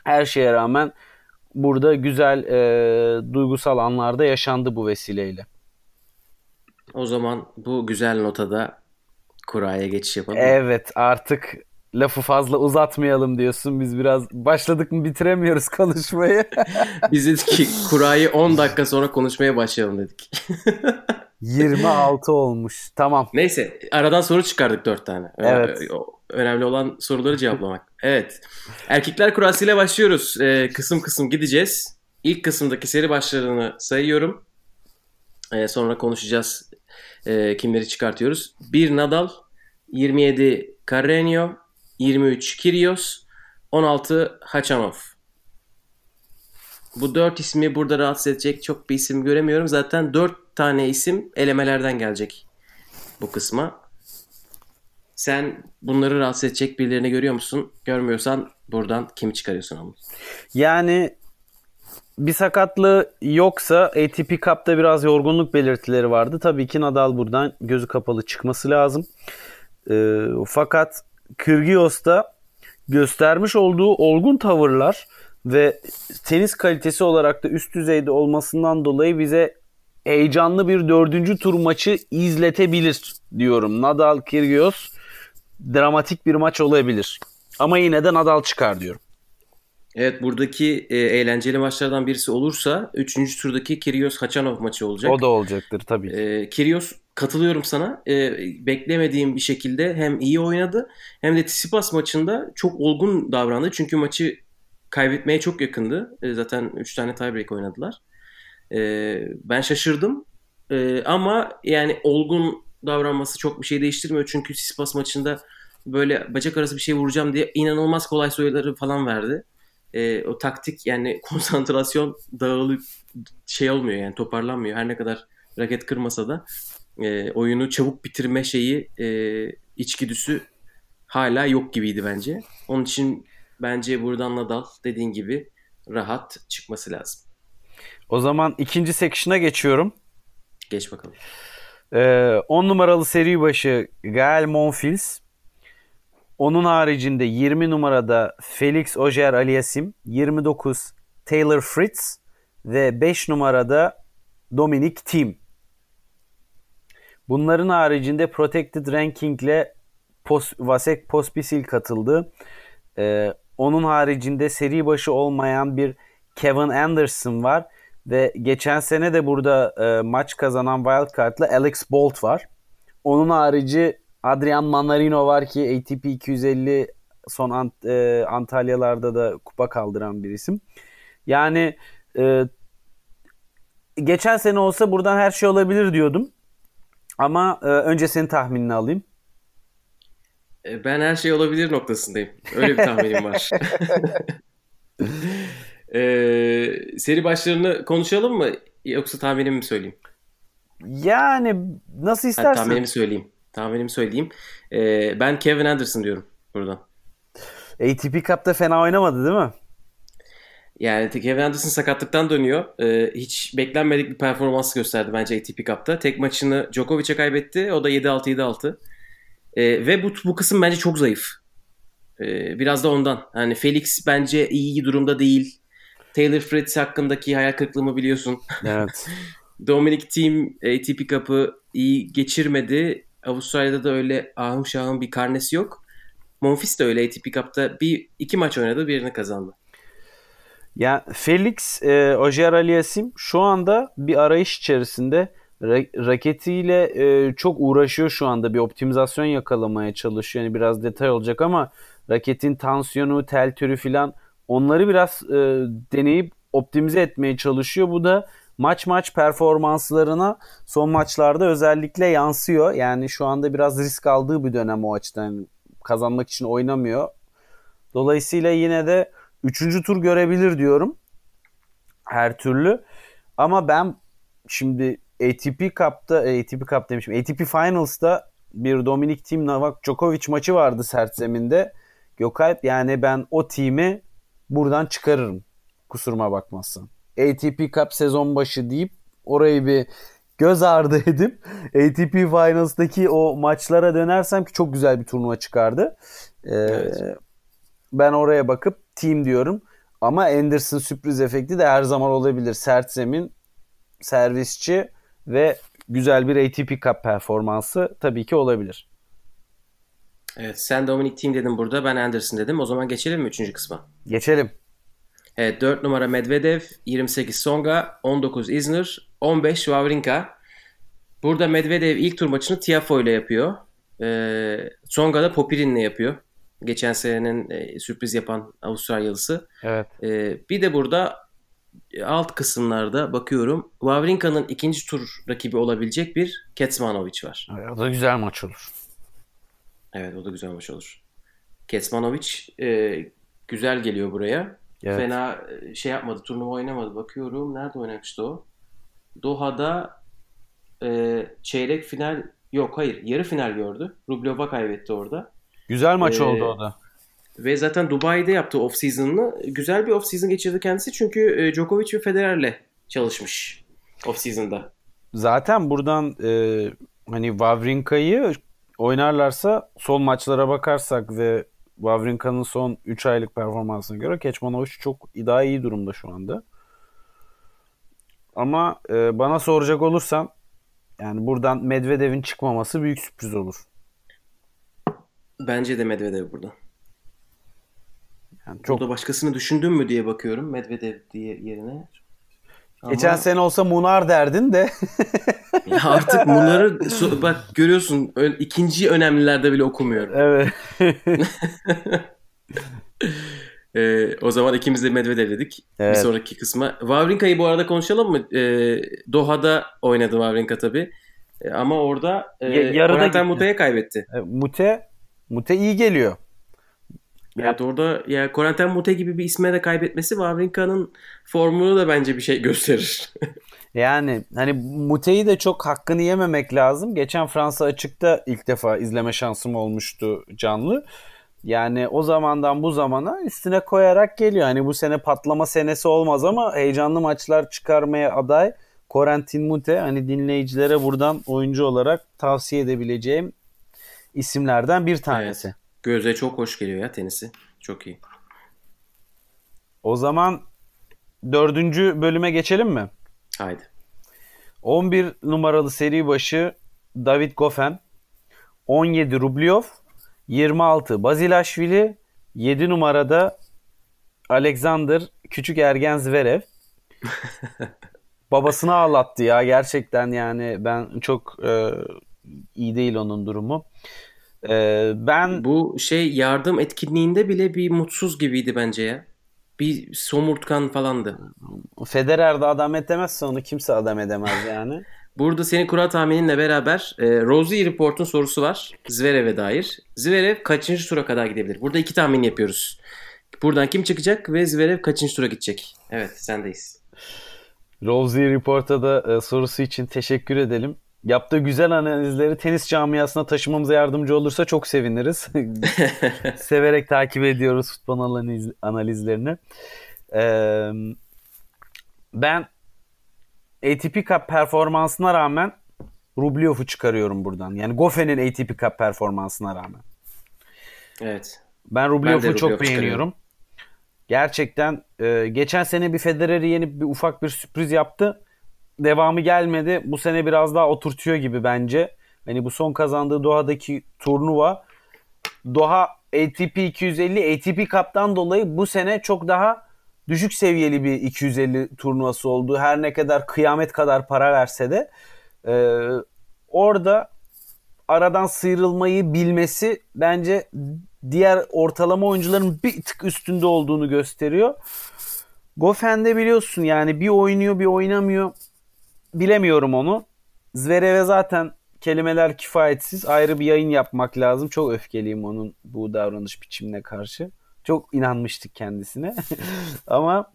Her şeye rağmen burada güzel e, duygusal anlarda yaşandı bu vesileyle. O zaman bu güzel notada kuraya geçiş yapalım. Evet artık lafı fazla uzatmayalım diyorsun. Biz biraz başladık mı bitiremiyoruz <laughs> konuşmayı. <laughs> Biz dedik ki kurayı 10 dakika sonra konuşmaya başlayalım dedik. <laughs> 26 olmuş. Tamam. Neyse aradan soru çıkardık 4 tane. Evet. Önemli olan soruları cevaplamak. Evet. Erkekler kurası ile başlıyoruz. Ee, kısım kısım gideceğiz. İlk kısımdaki seri başlarını sayıyorum. Ee, sonra konuşacağız. Ee, kimleri çıkartıyoruz. 1 Nadal, 27 Carreño, 23 Kyrgios, 16 Hachanov. Bu dört ismi burada rahatsız edecek çok bir isim göremiyorum. Zaten dört tane isim elemelerden gelecek bu kısma. Sen bunları rahatsız edecek birilerini görüyor musun? Görmüyorsan buradan kimi çıkarıyorsun ama? Yani bir sakatlığı yoksa ATP Cup'ta biraz yorgunluk belirtileri vardı. Tabii ki Nadal buradan gözü kapalı çıkması lazım. Ee, fakat Kyrgios'ta göstermiş olduğu olgun tavırlar ve tenis kalitesi olarak da üst düzeyde olmasından dolayı bize heyecanlı bir dördüncü tur maçı izletebilir diyorum. Nadal Kyrgios dramatik bir maç olabilir. Ama yine de Nadal çıkar diyorum. Evet buradaki e, eğlenceli maçlardan birisi olursa 3. turdaki Kyrgios Hachanov maçı olacak. O da olacaktır tabii. E, Kyrgios katılıyorum sana. E, beklemediğim bir şekilde hem iyi oynadı hem de Tsitsipas maçında çok olgun davrandı. Çünkü maçı kaybetmeye çok yakındı. E, zaten 3 tane tiebreak oynadılar. E, ben şaşırdım. E, ama yani olgun davranması çok bir şey değiştirmiyor. Çünkü Tsitsipas maçında böyle bacak arası bir şey vuracağım diye inanılmaz kolay sayıları falan verdi. E, o taktik yani <laughs> konsantrasyon dağılıp şey olmuyor yani toparlanmıyor. Her ne kadar raket kırmasa da e, oyunu çabuk bitirme şeyi e, içgüdüsü hala yok gibiydi bence. Onun için bence buradan Nadal dediğin gibi rahat çıkması lazım. O zaman ikinci section'a geçiyorum. Geç bakalım. 10 ee, numaralı seri başı Gael Monfils. Onun haricinde 20 numarada Felix Ojer Aliasim, 29 Taylor Fritz ve 5 numarada Dominic Thiem. Bunların haricinde Protected Ranking ile Pos Vasek Pospisil katıldı. Ee, onun haricinde seri başı olmayan bir Kevin Anderson var. Ve geçen sene de burada e, maç kazanan wildcard'la Alex Bolt var. Onun harici Adrian Manarino var ki ATP 250 son Ant, e, Antalyalarda da kupa kaldıran bir isim. Yani e, geçen sene olsa buradan her şey olabilir diyordum. Ama e, önce senin tahminini alayım. E, ben her şey olabilir noktasındayım. Öyle bir tahminim var. ee, <laughs> seri başlarını konuşalım mı? Yoksa tahminimi mi söyleyeyim? Yani nasıl istersen. Hadi tahminimi söyleyeyim. Tahminimi söyleyeyim. Ee, ben Kevin Anderson diyorum buradan. ATP Cup'ta fena oynamadı değil mi? Yani Kevin Anderson sakatlıktan dönüyor. Ee, hiç beklenmedik bir performans gösterdi bence ATP Cup'ta. Tek maçını Djokovic'e kaybetti. O da 7-6 7-6. Ee, ve bu bu kısım bence çok zayıf. Ee, biraz da ondan. Yani Felix bence iyi durumda değil. Taylor Fritz hakkındaki hayal kırıklığımı biliyorsun. Evet. <laughs> Dominic Thiem ATP Cup'ı iyi geçirmedi. Avustralya'da da öyle ahım şahım bir karnesi yok. Monfils de öyle ATP Cup'ta bir iki maç oynadı birini kazandı. Ya Felix e, Ojer Aliasim şu anda bir arayış içerisinde Ra- raketiyle e, çok uğraşıyor şu anda bir optimizasyon yakalamaya çalışıyor. Yani biraz detay olacak ama raketin tansiyonu, tel türü filan onları biraz e, deneyip optimize etmeye çalışıyor. Bu da maç maç performanslarına son maçlarda özellikle yansıyor. Yani şu anda biraz risk aldığı bir dönem o açıdan. Kazanmak için oynamıyor. Dolayısıyla yine de 3. tur görebilir diyorum. Her türlü. Ama ben şimdi ATP Cup'ta ATP Cup demişim. ATP Finals'ta bir Dominic Thiem Novak Djokovic maçı vardı sert zeminde. Gökalp yani ben o team'i buradan çıkarırım. Kusuruma bakmazsan. ATP Cup sezon başı deyip orayı bir göz ardı <laughs> edip ATP Finals'taki o maçlara dönersem ki çok güzel bir turnuva çıkardı. Ee, Evet. Ben oraya bakıp team diyorum. Ama Anderson sürpriz efekti de her zaman olabilir. Sert zemin, servisçi ve güzel bir ATP Cup performansı tabii ki olabilir. Evet sen Dominic Thiem dedin burada ben Anderson dedim. O zaman geçelim mi 3. kısma? Geçelim. Evet 4 numara Medvedev, 28 Songa, 19 Isner, 15 Wawrinka. Burada Medvedev ilk tur maçını Tiafoe ile yapıyor. Ee, Songa da Popirin'le yapıyor. Geçen senenin e, sürpriz yapan Avustralyalısı. Evet. Ee, bir de burada alt kısımlarda bakıyorum. Wawrinka'nın ikinci tur rakibi olabilecek bir Kecmanovic var. O da güzel maç olur. Evet o da güzel maç olur. Kecmanovic e, güzel geliyor buraya. Evet. Fena e, şey yapmadı. Turnuva oynamadı. Bakıyorum. Nerede oynamıştı o? Doha'da e, çeyrek final yok hayır yarı final gördü. Rublev'a kaybetti orada. Güzel maç Ee, oldu o da. Ve zaten Dubai'de yaptı off season'ını. Güzel bir off season geçirdi kendisi. Çünkü e, Djokovic ve Federer'le çalışmış off season'da. Zaten buradan e, hani Wawrinka'yı oynarlarsa son maçlara bakarsak ve Wawrinka'nın son 3 aylık performansına göre Keçmanovic çok daha iyi durumda şu anda. Ama e, bana soracak olursan yani buradan Medvedev'in çıkmaması büyük sürpriz olur. Bence de Medvedev burada. Yani çok Burada başkasını düşündün mü diye bakıyorum. Medvedev diye yerine. Ama geçen sene olsa Munar derdin de <laughs> ya artık bunları so- bak görüyorsun ikinci önemlilerde bile okumuyorum. evet. <laughs> Ee, o zaman ikimiz de Medvedev dedik. Evet. Bir sonraki kısma. Wawrinka'yı bu arada konuşalım mı? Ee, Doha'da oynadı Wawrinka tabii. Ee, ama orada e, Ya- yarıda gitti. Moutet'e kaybetti. E, Mute Mute iyi geliyor. Evet orada ya Corentin Moutet gibi bir isme de kaybetmesi Wawrinka'nın formunu da bence bir şey gösterir. <laughs> Yani hani Mute'yi de çok hakkını yememek lazım. Geçen Fransa açıkta ilk defa izleme şansım olmuştu canlı. Yani o zamandan bu zamana üstüne koyarak geliyor. Hani bu sene patlama senesi olmaz ama heyecanlı maçlar çıkarmaya aday. Corentin Mute hani dinleyicilere buradan oyuncu olarak tavsiye edebileceğim isimlerden bir tanesi. Göze çok hoş geliyor ya tenisi. Çok iyi. O zaman dördüncü bölüme geçelim mi? Haydi. 11 numaralı seri başı David Goffin, 17 Rublev, 26 Bazilashvili, 7 numarada Alexander Küçük Ergen Zverev. <laughs> Babasını ağlattı ya gerçekten yani ben çok e, iyi değil onun durumu. E, ben Bu şey yardım etkinliğinde bile bir mutsuz gibiydi bence ya. Bir somurtkan falandı. Federer'de adam edemezse onu kimse adam edemez yani. <laughs> Burada senin kura tahmininle beraber e, Rosie Report'un sorusu var. Zverev'e dair. Zverev kaçıncı tura kadar gidebilir? Burada iki tahmin yapıyoruz. Buradan kim çıkacak ve Zverev kaçıncı tura gidecek? Evet sendeyiz. Rosie Report'a da e, sorusu için teşekkür edelim. Yaptığı güzel analizleri tenis camiasına taşımamıza yardımcı olursa çok seviniriz. <laughs> Severek takip ediyoruz futbol analiz, analizlerini. Ee, ben ATP Cup performansına rağmen Rublev'u çıkarıyorum buradan. Yani Goffen'in ATP Cup performansına rağmen. Evet. Ben Rublev'u çok beğeniyorum. Gerçekten e, geçen sene bir Federer'i yenip bir ufak bir sürpriz yaptı. Devamı gelmedi. Bu sene biraz daha oturtuyor gibi bence. Hani bu son kazandığı Doha'daki turnuva Doha ATP 250 ATP Cup'tan dolayı bu sene çok daha düşük seviyeli bir 250 turnuvası oldu. Her ne kadar kıyamet kadar para verse de e, orada aradan sıyrılmayı bilmesi bence diğer ortalama oyuncuların bir tık üstünde olduğunu gösteriyor. Goffen'de biliyorsun yani bir oynuyor bir oynamıyor. Bilemiyorum onu. Zverev'e zaten kelimeler kifayetsiz. Ayrı bir yayın yapmak lazım. Çok öfkeliyim onun bu davranış biçimine karşı. Çok inanmıştık kendisine. <laughs> Ama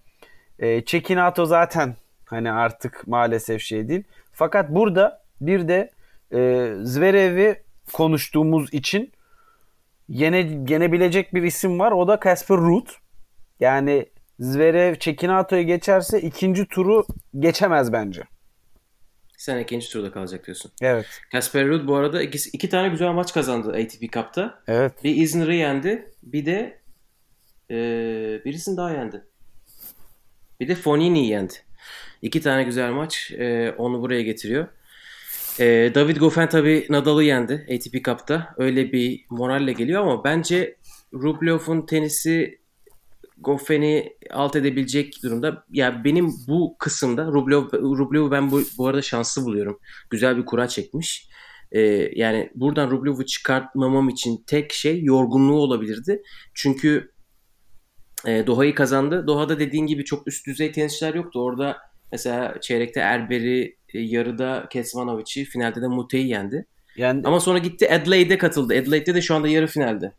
e, Çekinato zaten hani artık maalesef şey değil. Fakat burada bir de e, Zverev'i konuştuğumuz için yene, yenebilecek bir isim var. O da Casper Ruud. Yani Zverev Çekinato'yu geçerse ikinci turu geçemez bence. Sen ikinci turda kalacak diyorsun. Evet. Casper Ruud bu arada iki, iki tane güzel maç kazandı ATP Cup'ta. Evet. Bir Isner'ı yendi. Bir de e, birisini daha yendi. Bir de Fonini'yi yendi. İki tane güzel maç. E, onu buraya getiriyor. E, David Goffin tabii Nadal'ı yendi ATP Cup'ta. Öyle bir moralle geliyor ama bence Rublev'un tenisi Goffin'i alt edebilecek durumda. Ya benim bu kısımda Rublev, Rublev'u ben bu, bu arada şanslı buluyorum. Güzel bir kura çekmiş. Ee, yani buradan Rublev'u çıkartmamam için tek şey yorgunluğu olabilirdi. Çünkü e, Doha'yı kazandı. Doha'da dediğin gibi çok üst düzey tenisçiler yoktu. Orada mesela çeyrekte Erber'i, e, yarıda Kesmanovic'i, finalde de Mute'yi yendi. Yani Ama sonra gitti Adelaide'e katıldı. Adelaide'de de şu anda yarı finalde.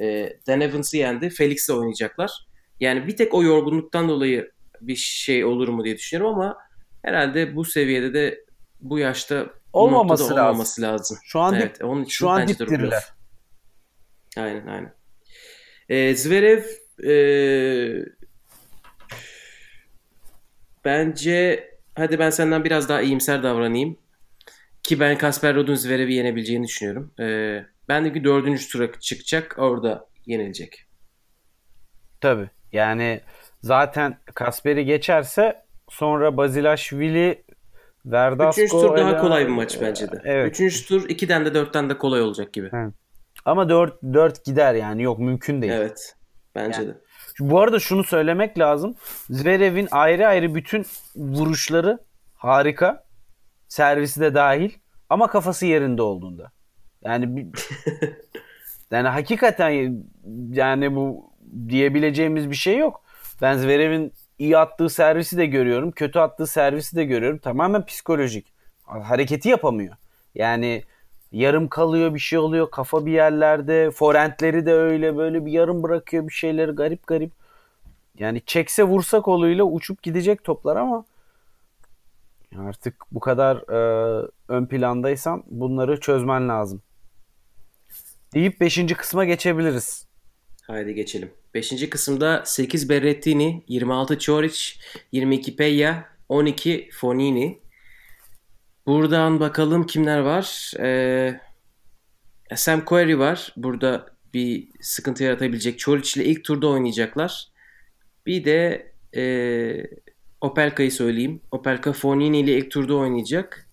E, Dan Evans'ı yendi. Felix'le oynayacaklar. Yani bir tek o yorgunluktan dolayı bir şey olur mu diye düşünüyorum ama herhalde bu seviyede de bu yaşta bu Olmaması noktada lazım. olmaması lazım. şu an dip, Evet, onun için şu an dipdiriler. Aynen aynen. E, Zverev e, bence hadi ben senden biraz daha iyimser davranayım. Ki ben Kasper Ruud'un Zverev'i yenebileceğini düşünüyorum. E, ben de ki dördüncü tura çıkacak orada yenilecek. Tabii. Yani zaten Kasper'i geçerse sonra Bazilashvili Verdasco Üçüncü tur daha kolay bir maç bence de. Evet. Üçüncü tur ikiden de dörtten de kolay olacak gibi. Ama 4 4 gider yani yok mümkün değil. Evet. Bence Yani. de. Bu arada şunu söylemek lazım. Zverev'in ayrı ayrı bütün vuruşları harika. Servisi de dahil ama kafası yerinde olduğunda. Yani <laughs> yani hakikaten yani bu diyebileceğimiz bir şey yok. Ben Zverev'in iyi attığı servisi de görüyorum. Kötü attığı servisi de görüyorum. Tamamen psikolojik. Hareketi yapamıyor. Yani yarım kalıyor bir şey oluyor. Kafa bir yerlerde. Forentleri de öyle böyle bir yarım bırakıyor bir şeyleri garip garip. Yani çekse vursa koluyla uçup gidecek toplar ama artık bu kadar e, ön plandaysan bunları çözmen lazım. Deyip 5. kısma geçebiliriz. Haydi geçelim. Beşinci kısımda 8 Berrettini, 26 Çoric, 22 Peya, 12 Fonini. Buradan bakalım kimler var. Ee, Sam Querrey var. Burada bir sıkıntı yaratabilecek. Çoric ile ilk turda oynayacaklar. Bir de e, Opelka'yı söyleyeyim. Opelka Fonini ile ilk turda oynayacak.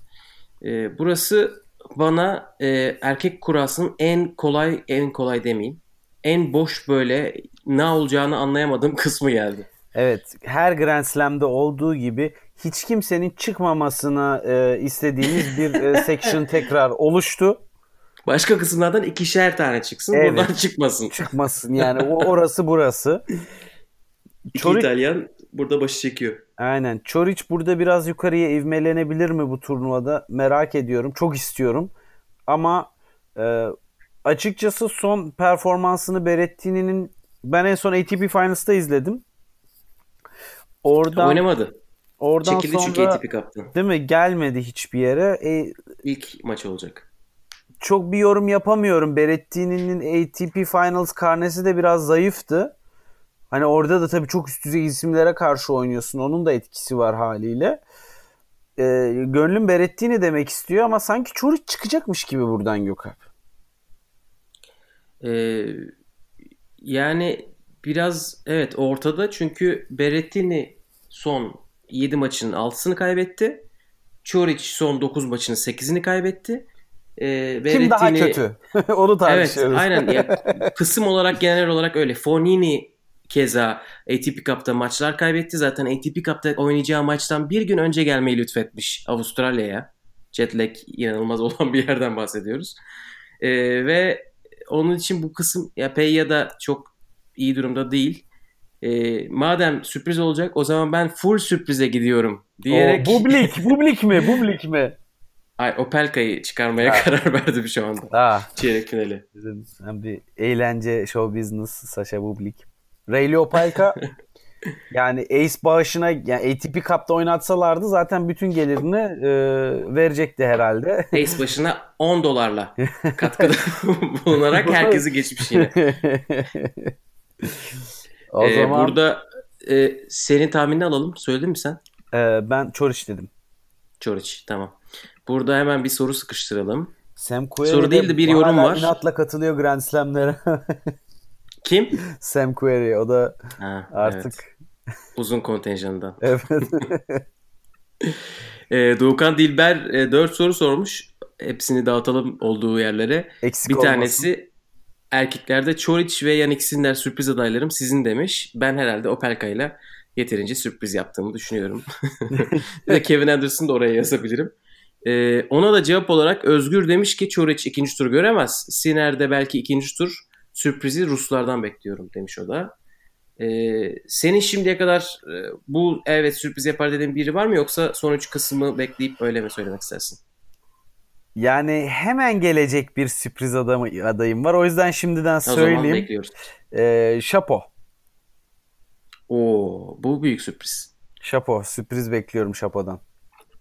E, burası bana e, erkek kurasının en kolay, en kolay demeyeyim. En boş böyle ne olacağını anlayamadığım kısmı geldi. Evet, her Grand Slam'de olduğu gibi hiç kimsenin çıkmamasını e, istediğimiz bir e, <laughs> section tekrar oluştu. Başka kısımlardan ikişer tane çıksın. Evet. Buradan çıkmasın. Çıkmasın yani o orası burası. İki Çoric- İtalyan burada başı çekiyor. Aynen. Çoric burada biraz yukarıya ivmelenebilir mi bu turnuvada? Merak ediyorum. Çok istiyorum. Ama e, açıkçası son performansını Berrettini'nin ben en son ATP Finals'ta izledim. Oradan Oynamadı. oradan Çekildi çünkü sonra ATP Cup'tan. değil mi? Gelmedi hiçbir yere. E, İlk maç olacak. çok bir yorum yapamıyorum. Berrettini'nin ATP Finals karnesi de biraz zayıftı. Hani orada da tabii çok üst düzey isimlere karşı oynuyorsun. Onun da etkisi var haliyle. Ee, gönlüm Berrettini demek istiyor ama sanki Çoric çıkacakmış gibi buradan Gökalp. Ee, yani biraz evet ortada çünkü Berrettini son 7 maçın 6'sını kaybetti. Çoric son 9 maçının 8'ini kaybetti. Ee, Kim daha Berrettini- kötü? <laughs> Onu Evet tartışıyoruz. aynen. Ya, kısım olarak genel olarak öyle. Fonini keza ATP Cup'ta maçlar kaybetti. Zaten ATP Cup'ta oynayacağı maçtan bir gün önce gelmeyi lütfetmiş Avustralya'ya. Jet lag inanılmaz <laughs> olan bir yerden bahsediyoruz. Ee, ve onun için bu kısım ya Peya da çok iyi durumda değil. Ee, madem sürpriz olacak o zaman ben full sürprize gidiyorum diyerek O, bublik, bublik mi? Bublik mi? Ay, Opelka'yı çıkarmaya Ha. karar verdim şu anda. Ah, Çeyrek finali. bizim hem bir eğlence show business Sasha Bublik. Ray Opelka <laughs> yani Ace bağışına yani ATP Cup'ta oynatsalardı zaten bütün gelirini e, verecekti herhalde. <laughs> Ace başına 10 dolarla katkıda <laughs> bulunarak herkesi geçmiş yine. o Ee, zaman Burada e, senin tahminini alalım. Söyledin mi sen? e, ben Çoriç dedim. Çoric tamam. Burada hemen bir soru sıkıştıralım. Sam Querrey Soru değil de bir yorum var. inatla katılıyor Grand Slam'lere. Kim? <laughs> Sam Querrey o da Ha, artık evet. Uzun kontenjanından. <laughs> evet. <laughs> Ee, Doğukan Dilber 4 soru sormuş. Hepsini dağıtalım olduğu yerlere. Eksik Bir olmasın. tanesi erkeklerde Çoric ve Yannick Sinner sürpriz adaylarım sizin demiş. Ben herhalde Opelka ile yeterince sürpriz yaptığımı düşünüyorum. <laughs> bir de Kevin Anderson da oraya yazabilirim. Ee, ona da cevap olarak Özgür demiş ki Çoric ikinci tur göremez. Sinner de belki ikinci tur sürprizi Ruslardan bekliyorum demiş o da. Ee, senin şimdiye kadar e, bu evet sürpriz yapar dediğin biri var mı yoksa son üç kısmı bekleyip öyle mi söylemek istersin? Yani hemen gelecek bir sürpriz adamı, adayım var. O yüzden şimdiden O zaman söyleyeyim. bekliyoruz. Ee, Şapo. Oo, bu büyük sürpriz. Şapo. Sürpriz bekliyorum Şapo'dan.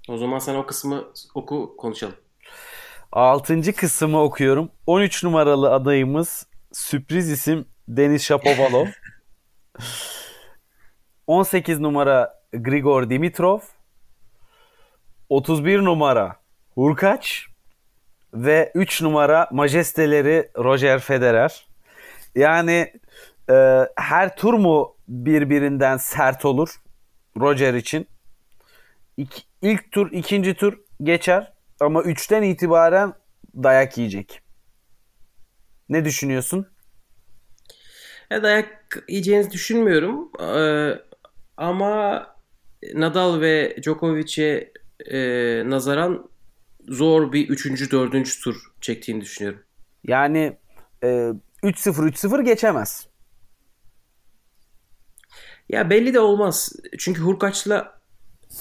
O zaman sen o kısmı oku konuşalım. Altıncı kısmı okuyorum. 13 numaralı adayımız sürpriz isim Deniz Shapovalov. <laughs> 18 numara Grigor Dimitrov. 31 numara Hurkaç. Ve 3 numara majesteleri Roger Federer. Yani e, her tur mu birbirinden sert olur Roger için? İk, ilk tur, ikinci tur geçer ama 3'ten itibaren dayak yiyecek. Ne düşünüyorsun? Ya dayak yiyeceğinizi düşünmüyorum. Ee, ama Nadal ve Djokovic'e e, nazaran zor bir 3. 4. tur çektiğini düşünüyorum. Yani e, 3-0 3-0 geçemez. Ya belli de olmaz. Çünkü Hurkaç'la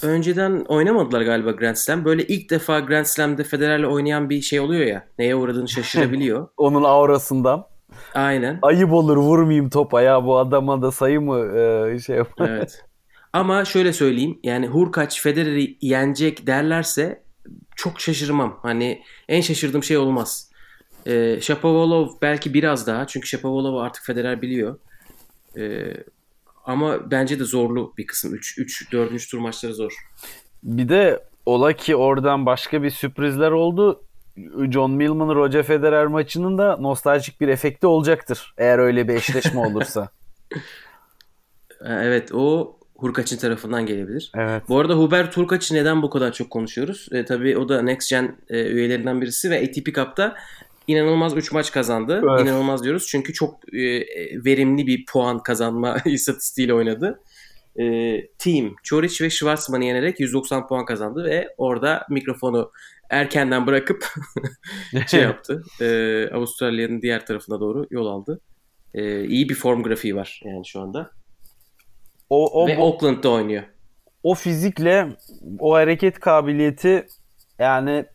önceden oynamadılar galiba Grand Slam. Böyle ilk defa Grand Slam'de Federer'le oynayan bir şey oluyor ya. Neye uğradığını <laughs> şaşırabiliyor. Onun aurasından. Aynen. Ayıp olur vurmayayım topa ya bu adama da sayı mı e, şey yap- <laughs> Evet. Ama şöyle söyleyeyim. Yani Hurkaç Federer'i yenecek derlerse çok şaşırmam. Hani en şaşırdığım şey olmaz. Ee, Shapovalov belki biraz daha. Çünkü Shapovalov'u artık Federer biliyor. Ee, ama bence de zorlu bir kısım. 3 3 4. tur maçları zor. Bir de ola ki oradan başka bir sürprizler oldu. John Millman Roger Federer maçının da nostaljik bir efekti olacaktır. Eğer öyle bir eşleşme olursa. Ee, <laughs> Evet o Hurkaç'ın tarafından gelebilir. evet. Bu arada Hubert Hurkaç'ı neden bu kadar çok konuşuyoruz? E, tabii o da Next Gen e, üyelerinden birisi ve ATP Cup'ta inanılmaz 3 maç kazandı. Evet. İnanılmaz diyoruz çünkü çok e, e, verimli bir puan kazanma <laughs> istatistiğiyle oynadı. E, team Çoric ve Schwarzman'ı yenerek 190 puan kazandı ve orada mikrofonu erkenden bırakıp <laughs> şey yaptı. E, Avustralya'nın diğer tarafına doğru yol aldı. E, iyi bir form grafiği var yani şu anda. O, o, ve Auckland'da oynuyor. o fizikle o hareket kabiliyeti yani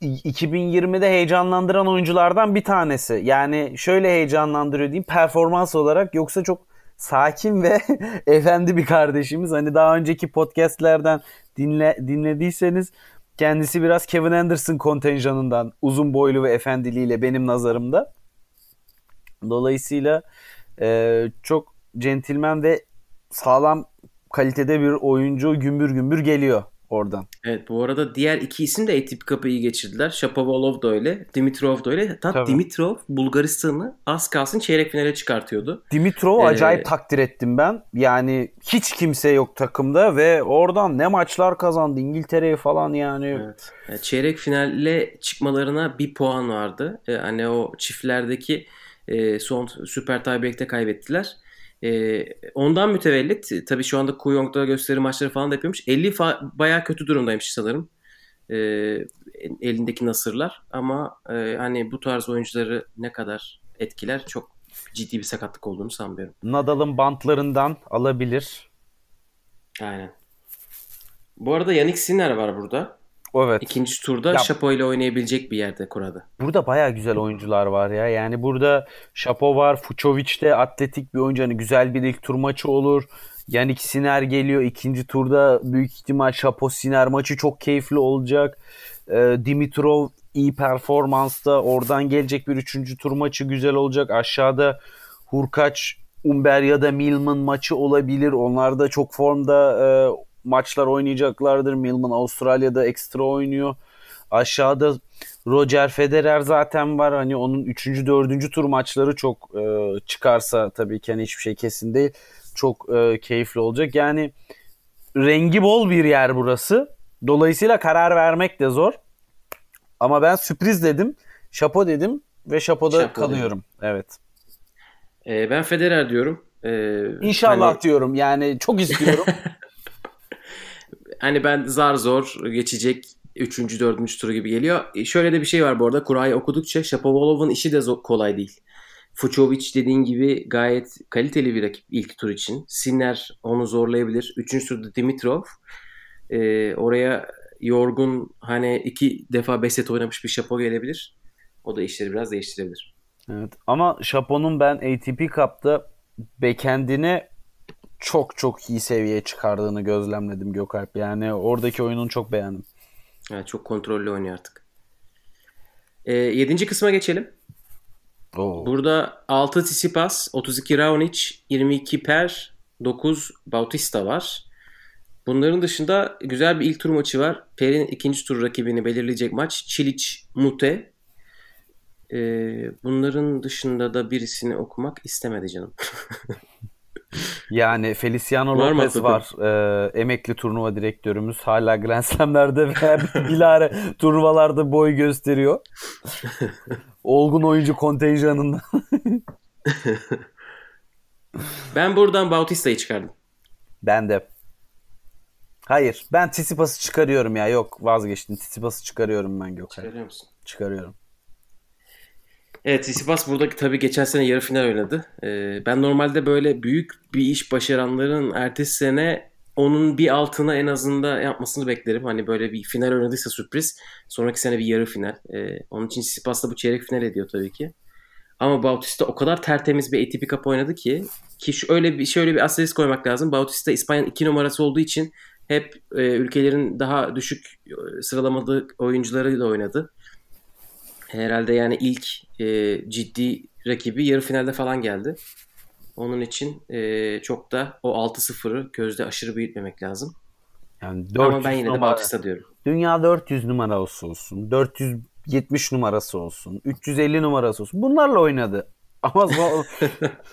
i- 2020'de heyecanlandıran oyunculardan bir tanesi. Yani şöyle heyecanlandırıyor diyeyim performans olarak yoksa çok sakin ve <laughs> efendi bir kardeşimiz. Hani daha önceki podcastlerden dinle, dinlediyseniz kendisi biraz Kevin Anderson kontenjanından uzun boylu ve efendiliğiyle benim nazarımda. Dolayısıyla e, çok centilmen ve sağlam kalitede bir oyuncu gümbür gümbür geliyor oradan. Evet bu arada diğer iki isim de ATP Cup'ı iyi geçirdiler. Shapovalov da öyle, Dimitrov da öyle. Hatta Tabii. Dimitrov Bulgaristan'ı az kalsın çeyrek finale çıkartıyordu. Dimitrov'u Ee, acayip takdir ettim ben. Yani hiç kimse yok takımda ve oradan ne maçlar kazandı İngiltere'ye falan yani. Evet. Yani çeyrek finale çıkmalarına bir puan vardı. Ee, hani o çiftlerdeki e, son Süper Tiebreak'te kaybettiler. Ee, ondan mütevellit tabii şu anda Kuyong'da gösteri maçları falan da yapıyormuş. 50 fa- bayağı kötü durumdaymış sanırım. Ee, elindeki nasırlar ama e, hani bu tarz oyuncuları ne kadar etkiler çok ciddi bir sakatlık olduğunu sanmıyorum. Nadal'ın bantlarından alabilir. Aynen. Bu arada Yannick Sinner var burada. Evet. İkinci turda Ya- Şapo ile oynayabilecek bir yerde kurada. Burada baya güzel oyuncular var ya. Yani burada Şapo var. Fucovic de atletik bir oyuncu. Hani güzel bir ilk tur maçı olur. Yannick Sinner geliyor. ikinci turda büyük ihtimal Şapo Sinner maçı çok keyifli olacak. Ee, Dimitrov iyi performansta. Oradan gelecek bir üçüncü tur maçı güzel olacak. Aşağıda Hurkaç, Umber ya da Milman maçı olabilir. Onlar da çok formda e, maçlar oynayacaklardır. Milman Avustralya'da ekstra oynuyor. Aşağıda Roger Federer zaten var. Hani onun 3. 4. tur maçları çok e, çıkarsa tabii ki hani hiçbir şey kesin değil. Çok e, keyifli olacak. Yani rengi bol bir yer burası. Dolayısıyla karar vermek de zor. Ama ben sürpriz dedim. Şapo dedim ve Şapo'da Şapo kalıyorum. Evet. Ee, ben Federer diyorum. Ee, İnşallah hani- diyorum. Yani çok <laughs> istiyorum. Hani ben zar zor geçecek 3. 4. turu gibi geliyor. E, Şöyle de bir şey var bu arada. Kurayı okudukça Shapovalov'un işi de kolay değil. Fucovic dediğin gibi gayet kaliteli bir rakip ilk tur için. Sinner onu zorlayabilir. Üçüncü turda Dimitrov. E, oraya yorgun hani iki defa 5 set oynamış bir Şapo gelebilir. O da işleri biraz değiştirebilir. Evet. Ama Şapo'nun ben ATP Cup'ta backend'ini çok çok iyi seviyeye çıkardığını gözlemledim Gökalp. Yani oradaki oyununu çok beğendim. Yani çok kontrollü oynuyor artık. E, yedinci kısma geçelim. Oo. Burada 6 Tsitsipas, 32 Raonic, 22 Per, 9 Bautista var. Bunların dışında güzel bir ilk tur maçı var. Per'in ikinci tur rakibini belirleyecek maç Çilic Mute. Ee, bunların dışında da birisini okumak istemedi canım. <laughs> Yani Feliciano Var Lopez var. Ee, emekli turnuva direktörümüz. Hala Grand Slam'lerde ve <laughs> bilare turnuvalarda boy gösteriyor. Olgun oyuncu kontenjanından. <laughs> Ben buradan Bautista'yı çıkardım. Ben de. Hayır. Ben Tsitsipas'ı çıkarıyorum ya. Yok vazgeçtim. Tsitsipas'ı çıkarıyorum ben Gökhan. Çıkarıyor musun? Çıkarıyorum. Evet Tsitsipas burada tabii geçen sene yarı final oynadı. Ee, ben normalde böyle büyük bir iş başaranların ertesi sene onun bir altına en azından yapmasını beklerim. Hani böyle bir final oynadıysa sürpriz. Sonraki sene bir yarı final. Ee, onun için Tsitsipas da bu çeyrek final ediyor tabii ki. Ama Bautista o kadar tertemiz bir ATP Cup oynadı ki ki şöyle bir şöyle bir asterisk koymak lazım. Bautista İspanya'nın iki numarası olduğu için hep e, ülkelerin daha düşük e, sıralamadığı oyuncularıyla oynadı. Herhalde yani ilk e, ciddi rakibi yarı finalde falan geldi. Onun için e, çok da o 6-0'ı gözde aşırı büyütmemek lazım. Yani Ama 400 ben yine de numara- Bautista diyorum. Dünya 400 numarası olsun. 470 numarası olsun. 350 numarası olsun. Bunlarla oynadı. <laughs> Ama so-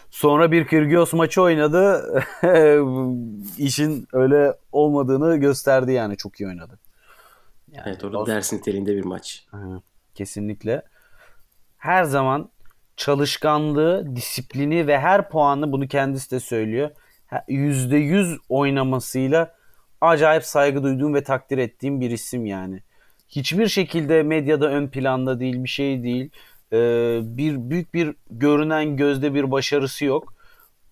sonra bir Kyrgios maçı oynadı. <laughs> İşin öyle olmadığını gösterdi yani. Çok iyi oynadı. Yani Evet orada ders niteliğinde bir maç. Aynen. Kesinlikle. Her zaman çalışkanlığı, disiplini ve her puanı bunu kendisi de söylüyor. Ha- %100 oynamasıyla acayip saygı duyduğum ve takdir ettiğim bir isim yani. Hiçbir şekilde medyada ön planda değil, bir şey değil. Ee, bir büyük bir görünen gözde bir başarısı yok.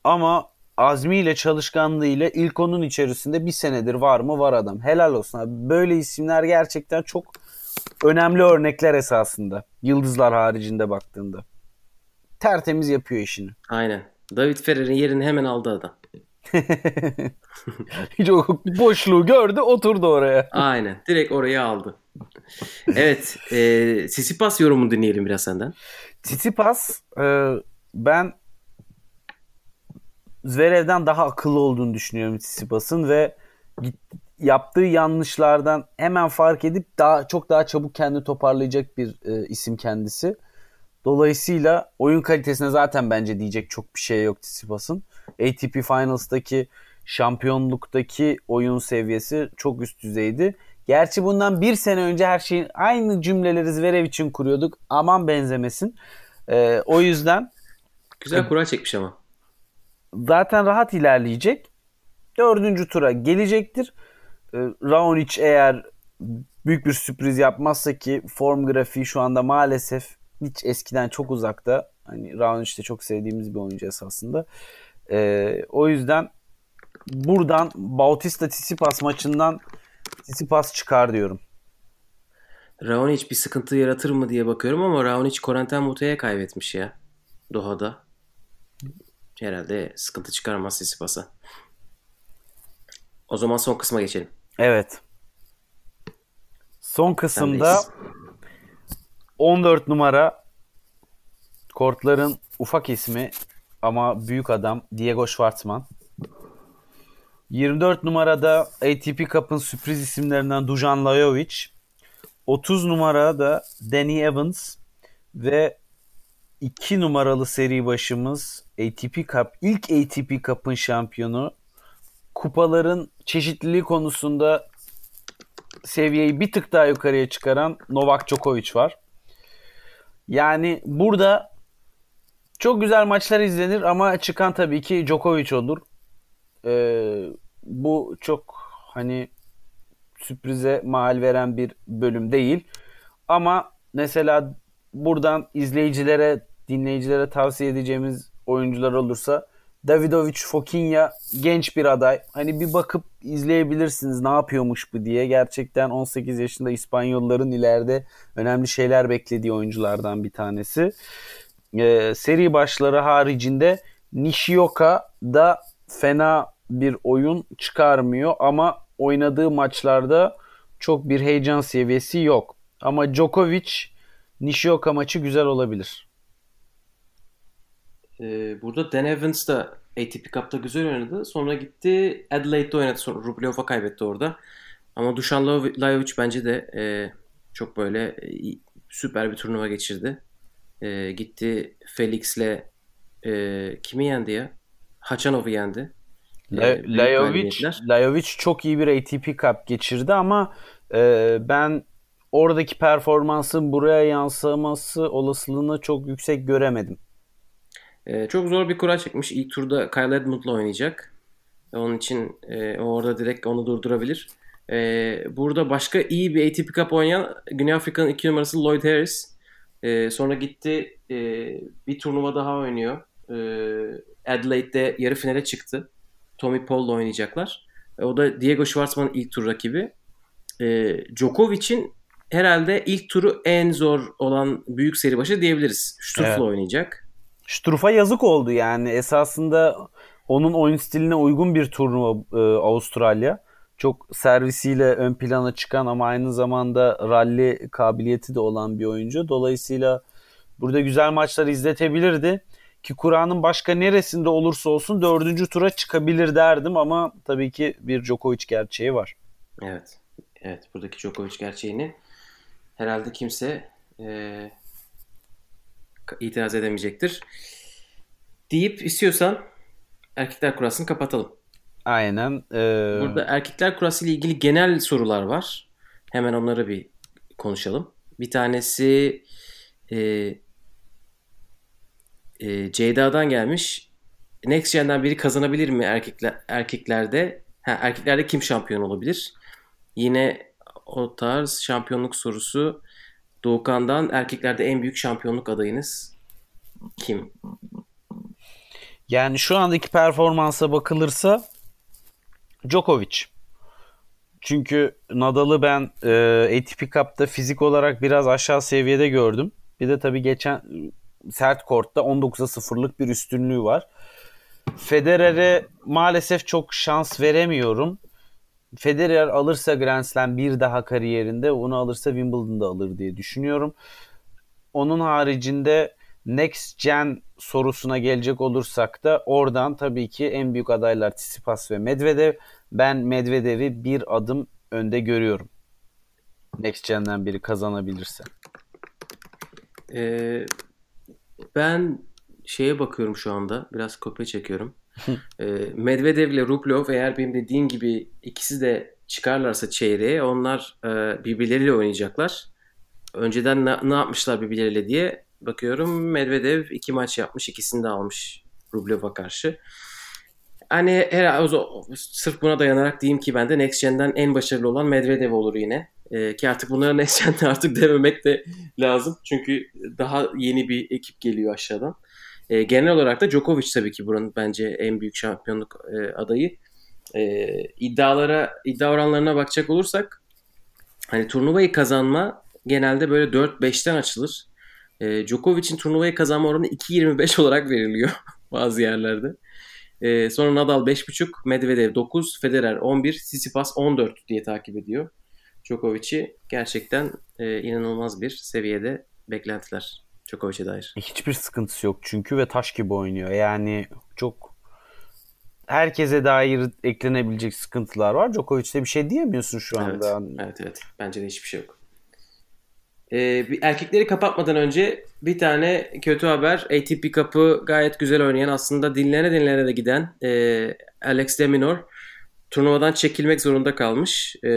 Ama azmiyle, çalışkanlığıyla ilk onun içerisinde bir senedir var mı? Var adam. Helal olsun abi. Böyle isimler gerçekten çok önemli örnekler esasında. Yıldızlar haricinde baktığında. Tertemiz yapıyor işini. Aynen. David Ferrer'in yerini hemen aldı adam. <laughs> Hiç o boşluğu gördü oturdu oraya. Aynen. Direkt orayı aldı. Evet. E, Tsitsipas yorumunu dinleyelim biraz senden. Tsitsipas e, ben Zverev'den daha akıllı olduğunu düşünüyorum Tsitsipas'ın ve git- yaptığı yanlışlardan hemen fark edip daha çok daha çabuk kendi toparlayacak bir e, isim kendisi. Dolayısıyla oyun kalitesine zaten bence diyecek çok bir şey yok Tsitsipas'ın. ATP Finals'taki şampiyonluktaki oyun seviyesi çok üst düzeydi. Gerçi bundan bir sene önce her şeyin aynı cümleleri Zverev için kuruyorduk. Aman benzemesin. Ee, o yüzden Güzel kura çekmiş ama. zaten rahat ilerleyecek. Dördüncü tura gelecektir. Ee, Raonic eğer büyük bir sürpriz yapmazsa ki form grafiği şu anda maalesef hiç eskiden çok uzakta. Hani Raonic de çok sevdiğimiz bir oyuncu esasında. Ee, o yüzden buradan Bautista Tsitsipas maçından Tsitsipas çıkar diyorum. Raonic bir sıkıntı yaratır mı diye bakıyorum ama Raonic Corentin Moutet'e kaybetmiş ya. Doha'da. Herhalde sıkıntı çıkarmaz Tsitsipas'a. O zaman son kısma geçelim. Evet. Son kısımda Sendeyiz. 14 numara kortların ufak ismi ama büyük adam Diego Schwartzman. 24 numarada ATP Cup'ın sürpriz isimlerinden Dujan Lajovic. 30 numarada Danny Evans ve 2 numaralı seri başımız ATP Cup ilk ATP Cup'ın şampiyonu kupaların çeşitliliği konusunda seviyeyi bir tık daha yukarıya çıkaran Novak Djokovic var. Yani burada çok güzel maçlar izlenir ama çıkan tabii ki Djokovic olur. Ee, bu çok hani sürprize mal veren bir bölüm değil. Ama mesela buradan izleyicilere, dinleyicilere tavsiye edeceğimiz oyuncular olursa Davidovic Fokinya genç bir aday. Hani bir bakıp izleyebilirsiniz ne yapıyormuş bu diye. Gerçekten 18 yaşında İspanyolların ileride önemli şeyler beklediği oyunculardan bir tanesi. Ee, seri başları haricinde Nishioka da fena bir oyun çıkarmıyor ama oynadığı maçlarda çok bir heyecan seviyesi yok. Ama Djokovic Nishioka maçı güzel olabilir. Ee, burada Dan Evans da ATP Cup'ta güzel oynadı. Sonra gitti Adelaide'de oynadı. Sonra Rublev'a kaybetti orada. Ama Dusan Lajovic bence de e, çok böyle e, süper bir turnuva geçirdi. E, gitti Felix'le e, kimi yendi ya? Haçanov'u yendi. E, Lajovic. Lajovic çok iyi bir ATP Cup geçirdi ama e, ben oradaki performansın buraya yansıması olasılığını çok yüksek göremedim. E, çok zor bir kura çekmiş. İlk turda Kyle Edmund'la oynayacak. Onun için e, orada direkt onu durdurabilir. E, burada başka iyi bir ATP Cup oynayan Güney Afrika'nın 2 numarası Lloyd Harris. E, sonra gitti e, bir turnuva daha oynuyor. E, Adelaide'de yarı finale çıktı. Tommy Paul'la oynayacaklar. E, o da Diego Schwartzman'ın ilk tur rakibi. E, Djokovic'in herhalde ilk turu en zor olan büyük seri başı diyebiliriz. Struff'la Evet. oynayacak. Struff'a yazık oldu yani. Esasında onun oyun stiline uygun bir turnuva e, Avustralya. Çok servisiyle ön plana çıkan ama aynı zamanda rally kabiliyeti de olan bir oyuncu. Dolayısıyla burada güzel maçlar izletebilirdi. Ki Kur'an'ın başka neresinde olursa olsun dördüncü tura çıkabilir derdim ama tabii ki bir Djokovic gerçeği var. Evet. Evet. Buradaki Djokovic gerçeğini herhalde kimse e, itiraz edemeyecektir. Deyip istiyorsan erkekler kurasını kapatalım. Aynen. Ee, Burada erkekler kurası ile ilgili genel sorular var. Hemen onları bir konuşalım. Bir tanesi e, e, Ceyda'dan gelmiş. Next Gen'den biri kazanabilir mi erkekler erkeklerde? Ha, erkeklerde kim şampiyon olabilir? Yine o tarz şampiyonluk sorusu Doğukan'dan erkeklerde en büyük şampiyonluk adayınız kim? Yani şu andaki performansa bakılırsa Djokovic. Çünkü Nadal'ı ben e, ATP Cup'ta fizik olarak biraz aşağı seviyede gördüm. Bir de tabii geçen sert kortta 19'a 0'lık bir üstünlüğü var. Federer'e maalesef çok şans veremiyorum. Federer alırsa Grand Slam bir daha kariyerinde onu alırsa Wimbledon'da alır diye düşünüyorum. Onun haricinde Next Gen sorusuna gelecek olursak da oradan tabii ki en büyük adaylar Tsitsipas ve Medvedev. Ben Medvedev'i bir adım önde görüyorum. Next Gen'den biri kazanabilirse. Ee, ben şeye bakıyorum şu anda. Biraz kopya çekiyorum. <laughs> ee, Medvedev ile Rublev eğer benim dediğim gibi ikisi de çıkarlarsa çeyreğe onlar e, birbirleriyle oynayacaklar. Önceden ne, ne yapmışlar birbirleriyle diye bakıyorum. Medvedev iki maç yapmış. ikisini de almış Rublev'a karşı. Hani herhalde sırf buna dayanarak diyeyim ki ben de Next Gen'den en başarılı olan Medvedev olur yine. Ee, ki artık bunlara <laughs> Next Gen'de artık dememek de lazım. Çünkü daha yeni bir ekip geliyor aşağıdan. Ee, genel olarak da Djokovic tabii ki buranın bence en büyük şampiyonluk e, adayı. Ee, iddialara, iddia oranlarına bakacak olursak hani turnuvayı kazanma genelde böyle 4-5'ten açılır. Ee, Djokovic'in turnuvayı kazanma oranı 2.25 olarak veriliyor <laughs> bazı yerlerde. Ee, sonra Nadal 5.5, Medvedev 9, Federer 11, Tsitsipas 14 diye takip ediyor. Djokovic'i gerçekten e, inanılmaz bir seviyede beklentiler Djokovic'e dair. Hiçbir sıkıntısı yok çünkü ve taş gibi oynuyor. Yani çok herkese dair eklenebilecek sıkıntılar var. Djokovic'te bir şey diyemiyorsun şu anda. Evet, evet, evet. Bence de hiçbir şey yok. Ee, bir erkekleri kapatmadan önce bir tane kötü haber. ATP Cup'ı gayet güzel oynayan aslında dinlene dinlene de giden e, Alex de Minaur turnuvadan çekilmek zorunda kalmış. E,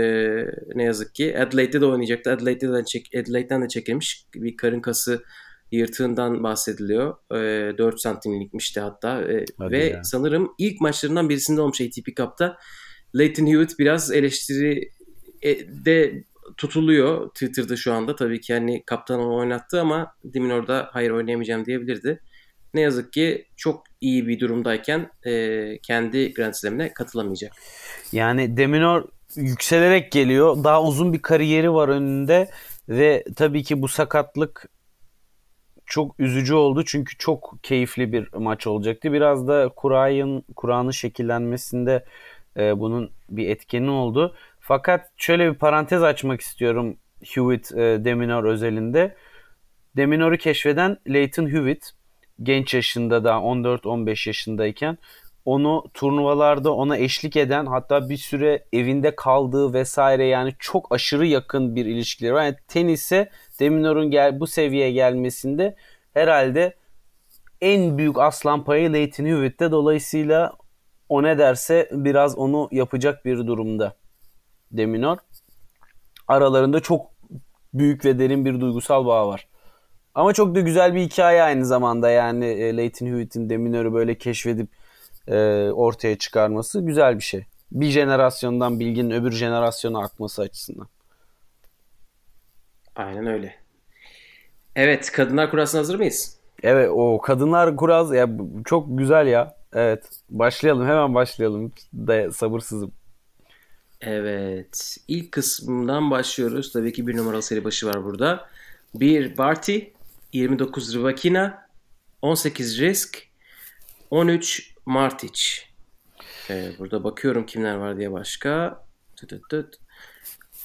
ne yazık ki. Adelaide'de de oynayacaktı. Adelaide'den de, çek, Adelaide'den de çekilmiş. Bir karın kası yırtığından bahsediliyor. E, 4 santimlikmişti hatta. E, ve ya. sanırım ilk maçlarından birisinde olmuş ATP Cup'ta. Leighton Hewitt biraz eleştiri de tutuluyor Twitter'da şu anda. Tabii ki hani kaptan onu oynattı ama Demin orada hayır oynayamayacağım diyebilirdi. Ne yazık ki çok iyi bir durumdayken e, kendi Grand Slam'ine katılamayacak. Yani Deminor yükselerek geliyor. Daha uzun bir kariyeri var önünde ve tabii ki bu sakatlık çok üzücü oldu çünkü çok keyifli bir maç olacaktı. Biraz da Kur'an'ın Kur'an'ın şekillenmesinde e, bunun bir etkeni oldu. Fakat şöyle bir parantez açmak istiyorum Hewitt e, Deminor özelinde. Deminor'u keşfeden Leighton Hewitt genç yaşında da 14-15 yaşındayken onu turnuvalarda ona eşlik eden hatta bir süre evinde kaldığı vesaire yani çok aşırı yakın bir ilişkileri var. Yani tenise Deminor'un gel bu seviyeye gelmesinde herhalde en büyük aslan payı Leighton Hewitt'te. Dolayısıyla o ne derse biraz onu yapacak bir durumda. Deminor. Aralarında çok büyük ve derin bir duygusal bağ var. Ama çok da güzel bir hikaye aynı zamanda yani e, Leighton Hewitt'in Deminor'u böyle keşfedip e, ortaya çıkarması güzel bir şey. Bir jenerasyondan bilginin öbür jenerasyona akması açısından. Aynen öyle. Evet, kadınlar kurasına hazır mıyız? Evet, o kadınlar kuraz ya çok güzel ya. Evet, başlayalım hemen başlayalım. Da sabırsızım. Evet. ilk kısmından başlıyoruz. Tabii ki bir numaralı seri başı var burada. 1 Barty, 29 Rivakina, 18 Risk, 13 Martic. Ee, burada bakıyorum kimler var diye başka. Tut tut tut.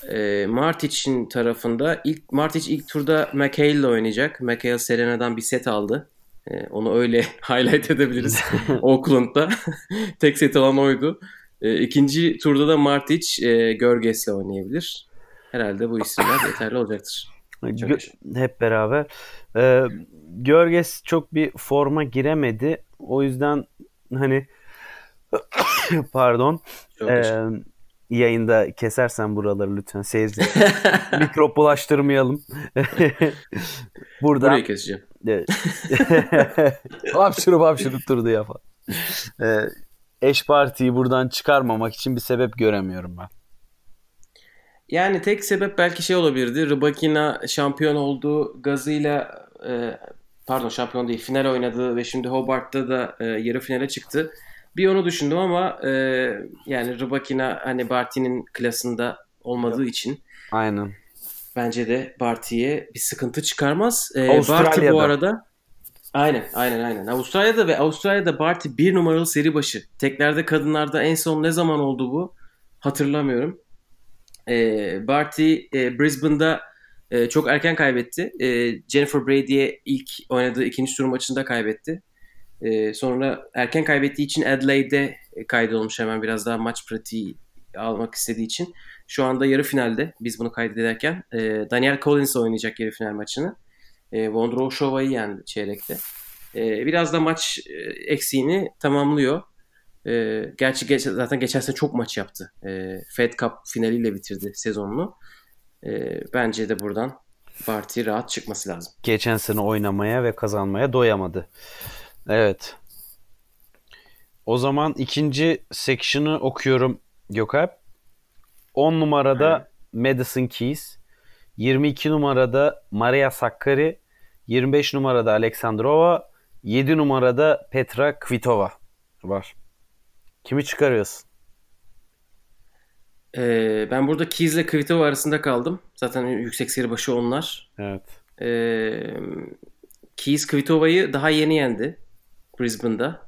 Ee, Martic'in tarafında ilk Martic ilk turda McHale ile oynayacak. McHale Serena'dan bir set aldı. Ee, onu öyle <laughs> highlight edebiliriz <laughs> Oakland'da. <laughs> Tek set alan oydu. E, ikinci turda da Martic e, Görges'le oynayabilir. Herhalde bu isimler <coughs> yeterli olacaktır. Gö- hep beraber. Ee, Görges çok bir forma giremedi. O yüzden hani <coughs> pardon e, yayında kesersen buraları lütfen seyirci <laughs> mikrop bulaştırmayalım. <laughs> Burada Burayı keseceğim. <laughs> hapşurup hapşurup durdu ya falan. Ee, eş partiyi buradan çıkarmamak için bir sebep göremiyorum ben. Yani tek sebep belki şey olabilirdi. Rybakina şampiyon olduğu gazıyla e, pardon şampiyon değil final oynadı ve şimdi Hobart'ta da e, yarı finale çıktı. Bir onu düşündüm ama e, yani Rybakina hani Barty'nin klasında olmadığı için Aynen. Bence de Barty'ye bir sıkıntı çıkarmaz. E, Barty bu arada Aynen aynen aynen. Avustralya'da ve Avustralya'da Barty bir numaralı seri başı. Teklerde kadınlarda en son ne zaman oldu bu? Hatırlamıyorum. E, Barty e, Brisbane'da e, çok erken kaybetti. E, Jennifer Brady'ye ilk oynadığı ikinci tur maçında kaybetti. E, sonra erken kaybettiği için Adelaide'de kaydolmuş hemen biraz daha maç pratiği almak istediği için. Şu anda yarı finalde biz bunu kaydederken e, Daniel Collins oynayacak yarı final maçını. E, Vondroushova'yı yendi çeyrekte. E, biraz da maç e, eksiğini tamamlıyor. E, gerçi geç, zaten geçen sene çok maç yaptı. E, Fed Cup finaliyle bitirdi sezonunu. E, bence de buradan Barty rahat çıkması lazım. Geçen sene oynamaya ve kazanmaya doyamadı. Evet. O zaman ikinci section'ı okuyorum Gökalp. 10 numarada evet. Madison Keys, 22 numarada Maria Sakkari, 25 numarada Aleksandrova, 7 numarada Petra Kvitova var. Kimi çıkarıyorsun? Ee, ben burada Keys ile Kvitova arasında kaldım. Zaten yüksek seri başı onlar. Evet. Ee, Keys Kvitova'yı daha yeni yendi. Brisbane'da.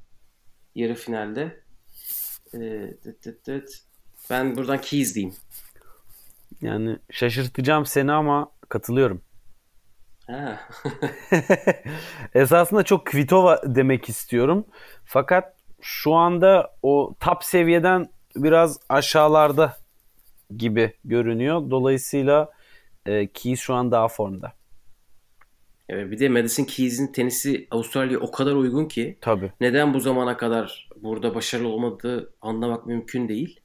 Yarı finalde. Ee, dıt dıt dıt. Ben buradan Keys diyeyim. Yani şaşırtacağım seni ama katılıyorum. <laughs> Esasında çok Kvitova demek istiyorum. Fakat şu anda o top seviyeden biraz aşağılarda gibi görünüyor. Dolayısıyla e, Keys şu an daha formda. Evet, bir de Madison Keys'in tenisi Avustralya'ya o kadar uygun ki. Tabii. Neden bu zamana kadar burada başarılı olmadığı anlamak mümkün değil.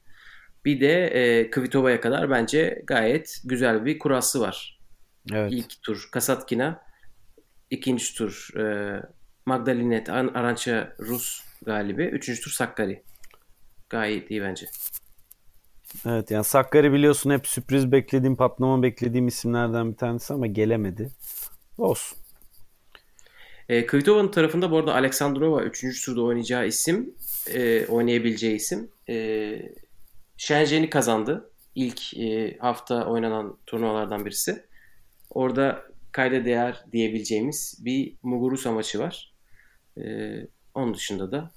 Bir de e, Kvitova'ya kadar bence gayet güzel bir kurası var. Evet. İlk tur Kasatkina, ikinci tur e, Magdalinet Arança Rus galibi, üçüncü tur Sakkari. Gayet iyi bence. Evet yani Sakkari biliyorsun hep sürpriz beklediğim, patlama beklediğim isimlerden bir tanesi ama gelemedi. Olsun. E, Kvitova'nın tarafında bu arada Aleksandrova 3. turda oynayacağı isim, e, oynayabileceği isim. E, Shenzhen'i kazandı. İlk e, hafta oynanan turnuvalardan birisi. Orada kayda değer diyebileceğimiz bir Muguruza maçı var. E, onun dışında da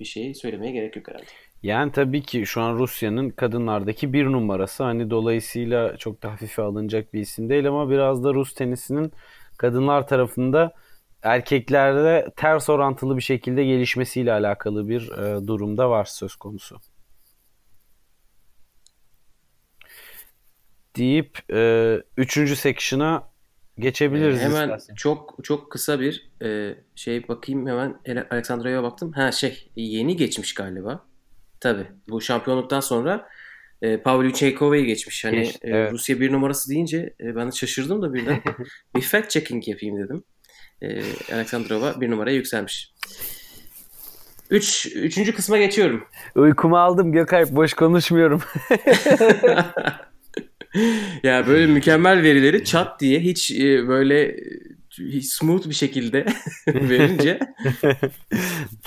bir şey söylemeye gerek yok herhalde. Yani tabii ki şu an Rusya'nın kadınlardaki bir numarası. Hani dolayısıyla çok da hafife alınacak bir isim değil ama biraz da Rus tenisinin kadınlar tarafında erkeklerde ters orantılı bir şekilde gelişmesiyle alakalı bir e, durumda var söz konusu. deyip e, üçüncü section'a geçebiliriz. Hemen istersen. çok çok kısa bir e, şey bakayım hemen Alexandra'ya baktım. Ha şey yeni geçmiş galiba. Tabi bu şampiyonluktan sonra e, Pavlyuchaikova'yı geçmiş. Hani Geç, e, Rusya bir numarası deyince e, ben de şaşırdım da birden. <laughs> bir fact checking yapayım dedim. E, Alexandrova bir numaraya yükselmiş. Üç, üçüncü kısma geçiyorum. Uykumu aldım Gökalp. Boş konuşmuyorum. <laughs> ya böyle mükemmel verileri çat diye hiç e, böyle hiç smooth bir şekilde <laughs> verince.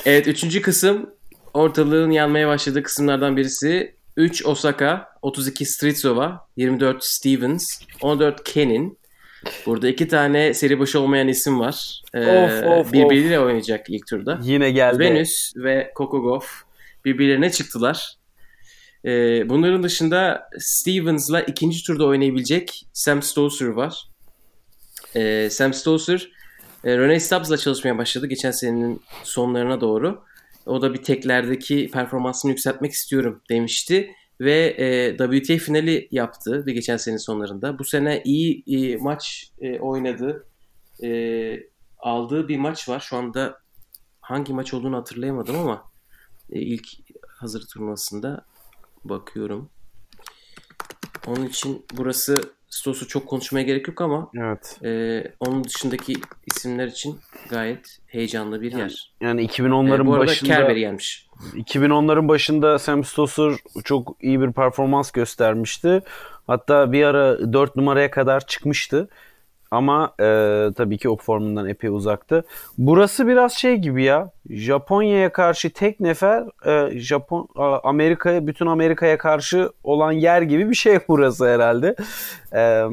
evet üçüncü kısım ortalığın yanmaya başladığı kısımlardan birisi 3 Osaka, 32 Stritsova, 24 Stevens, 14 Kenin. Burada iki tane seri başı olmayan isim var. Ee, of, of, birbiriyle of. oynayacak ilk turda. Yine geldi. Venus ve Kokogov birbirlerine çıktılar. Ee, bunların dışında Stevens'la ikinci turda oynayabilecek Sam Stosur var. Ee, Sam Stosur e, Rene Stubbs'la çalışmaya başladı geçen senenin sonlarına doğru. O da bir teklerdeki performansını yükseltmek istiyorum demişti. Ve e, WTA finali yaptı bir geçen senenin sonlarında. Bu sene iyi e, maç e, oynadı. E, aldığı bir maç var. Şu anda hangi maç olduğunu hatırlayamadım ama e, ilk hazır turnuvasında bakıyorum. Onun için burası Stos'u çok konuşmaya gerek yok ama evet. e, onun dışındaki isimler için gayet heyecanlı bir yer. Yani 2010'ların e, bu arada başında Kerber'i gelmiş. 2010'ların başında Sam Stosur çok iyi bir performans göstermişti. Hatta bir ara 4 numaraya kadar çıkmıştı. Ama e, tabii ki o formundan epey uzaktı. Burası biraz şey gibi ya. Japonya'ya karşı tek nefer e, Japon Amerika'ya bütün Amerika'ya karşı olan yer gibi bir şey <laughs> burası herhalde. E,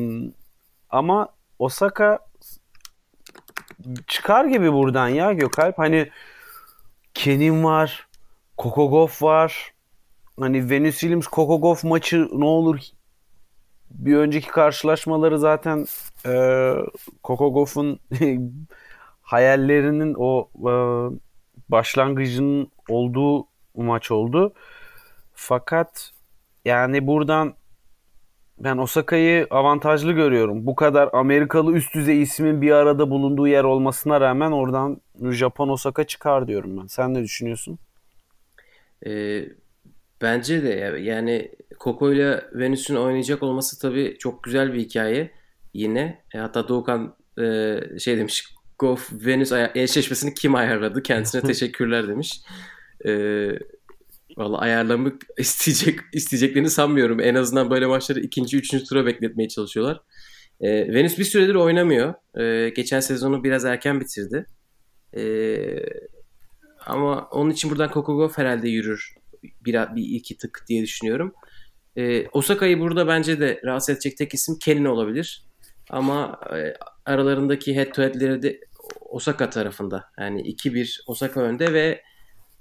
ama Osaka çıkar gibi buradan ya Gökalp. Hani Kenin var. Kokogov var. Hani Venus Williams Kokogov maçı ne olur bir önceki karşılaşmaları zaten e, Coco Gauff'un <laughs> hayallerinin o e, başlangıcının olduğu maç oldu. Fakat yani buradan ben Osaka'yı avantajlı görüyorum. Bu kadar Amerikalı üst düzey ismin bir arada bulunduğu yer olmasına rağmen oradan Japon Osaka çıkar diyorum ben. Sen ne düşünüyorsun? Ee, bence de yani Coco ile Venüs'ün oynayacak olması tabii çok güzel bir hikaye yine. E, hatta Doğukan e, şey demiş Goff Venüs eşleşmesini kim ayarladı? Kendisine <laughs> teşekkürler demiş. Ee, Valla ayarlamak <laughs> isteyecek isteyeceklerini sanmıyorum. En azından böyle maçları ikinci, üçüncü tura bekletmeye çalışıyorlar. E, Venüs bir süredir oynamıyor. E, geçen sezonu biraz erken bitirdi. E, ama onun için buradan Kokogov herhalde yürür. Bir, bir iki tık diye düşünüyorum. E, Osaka'yı burada bence de rahatsız edecek tek isim Kenin olabilir. Ama e, aralarındaki head to head'leri de Osaka tarafında. Yani 2-1 Osaka önde ve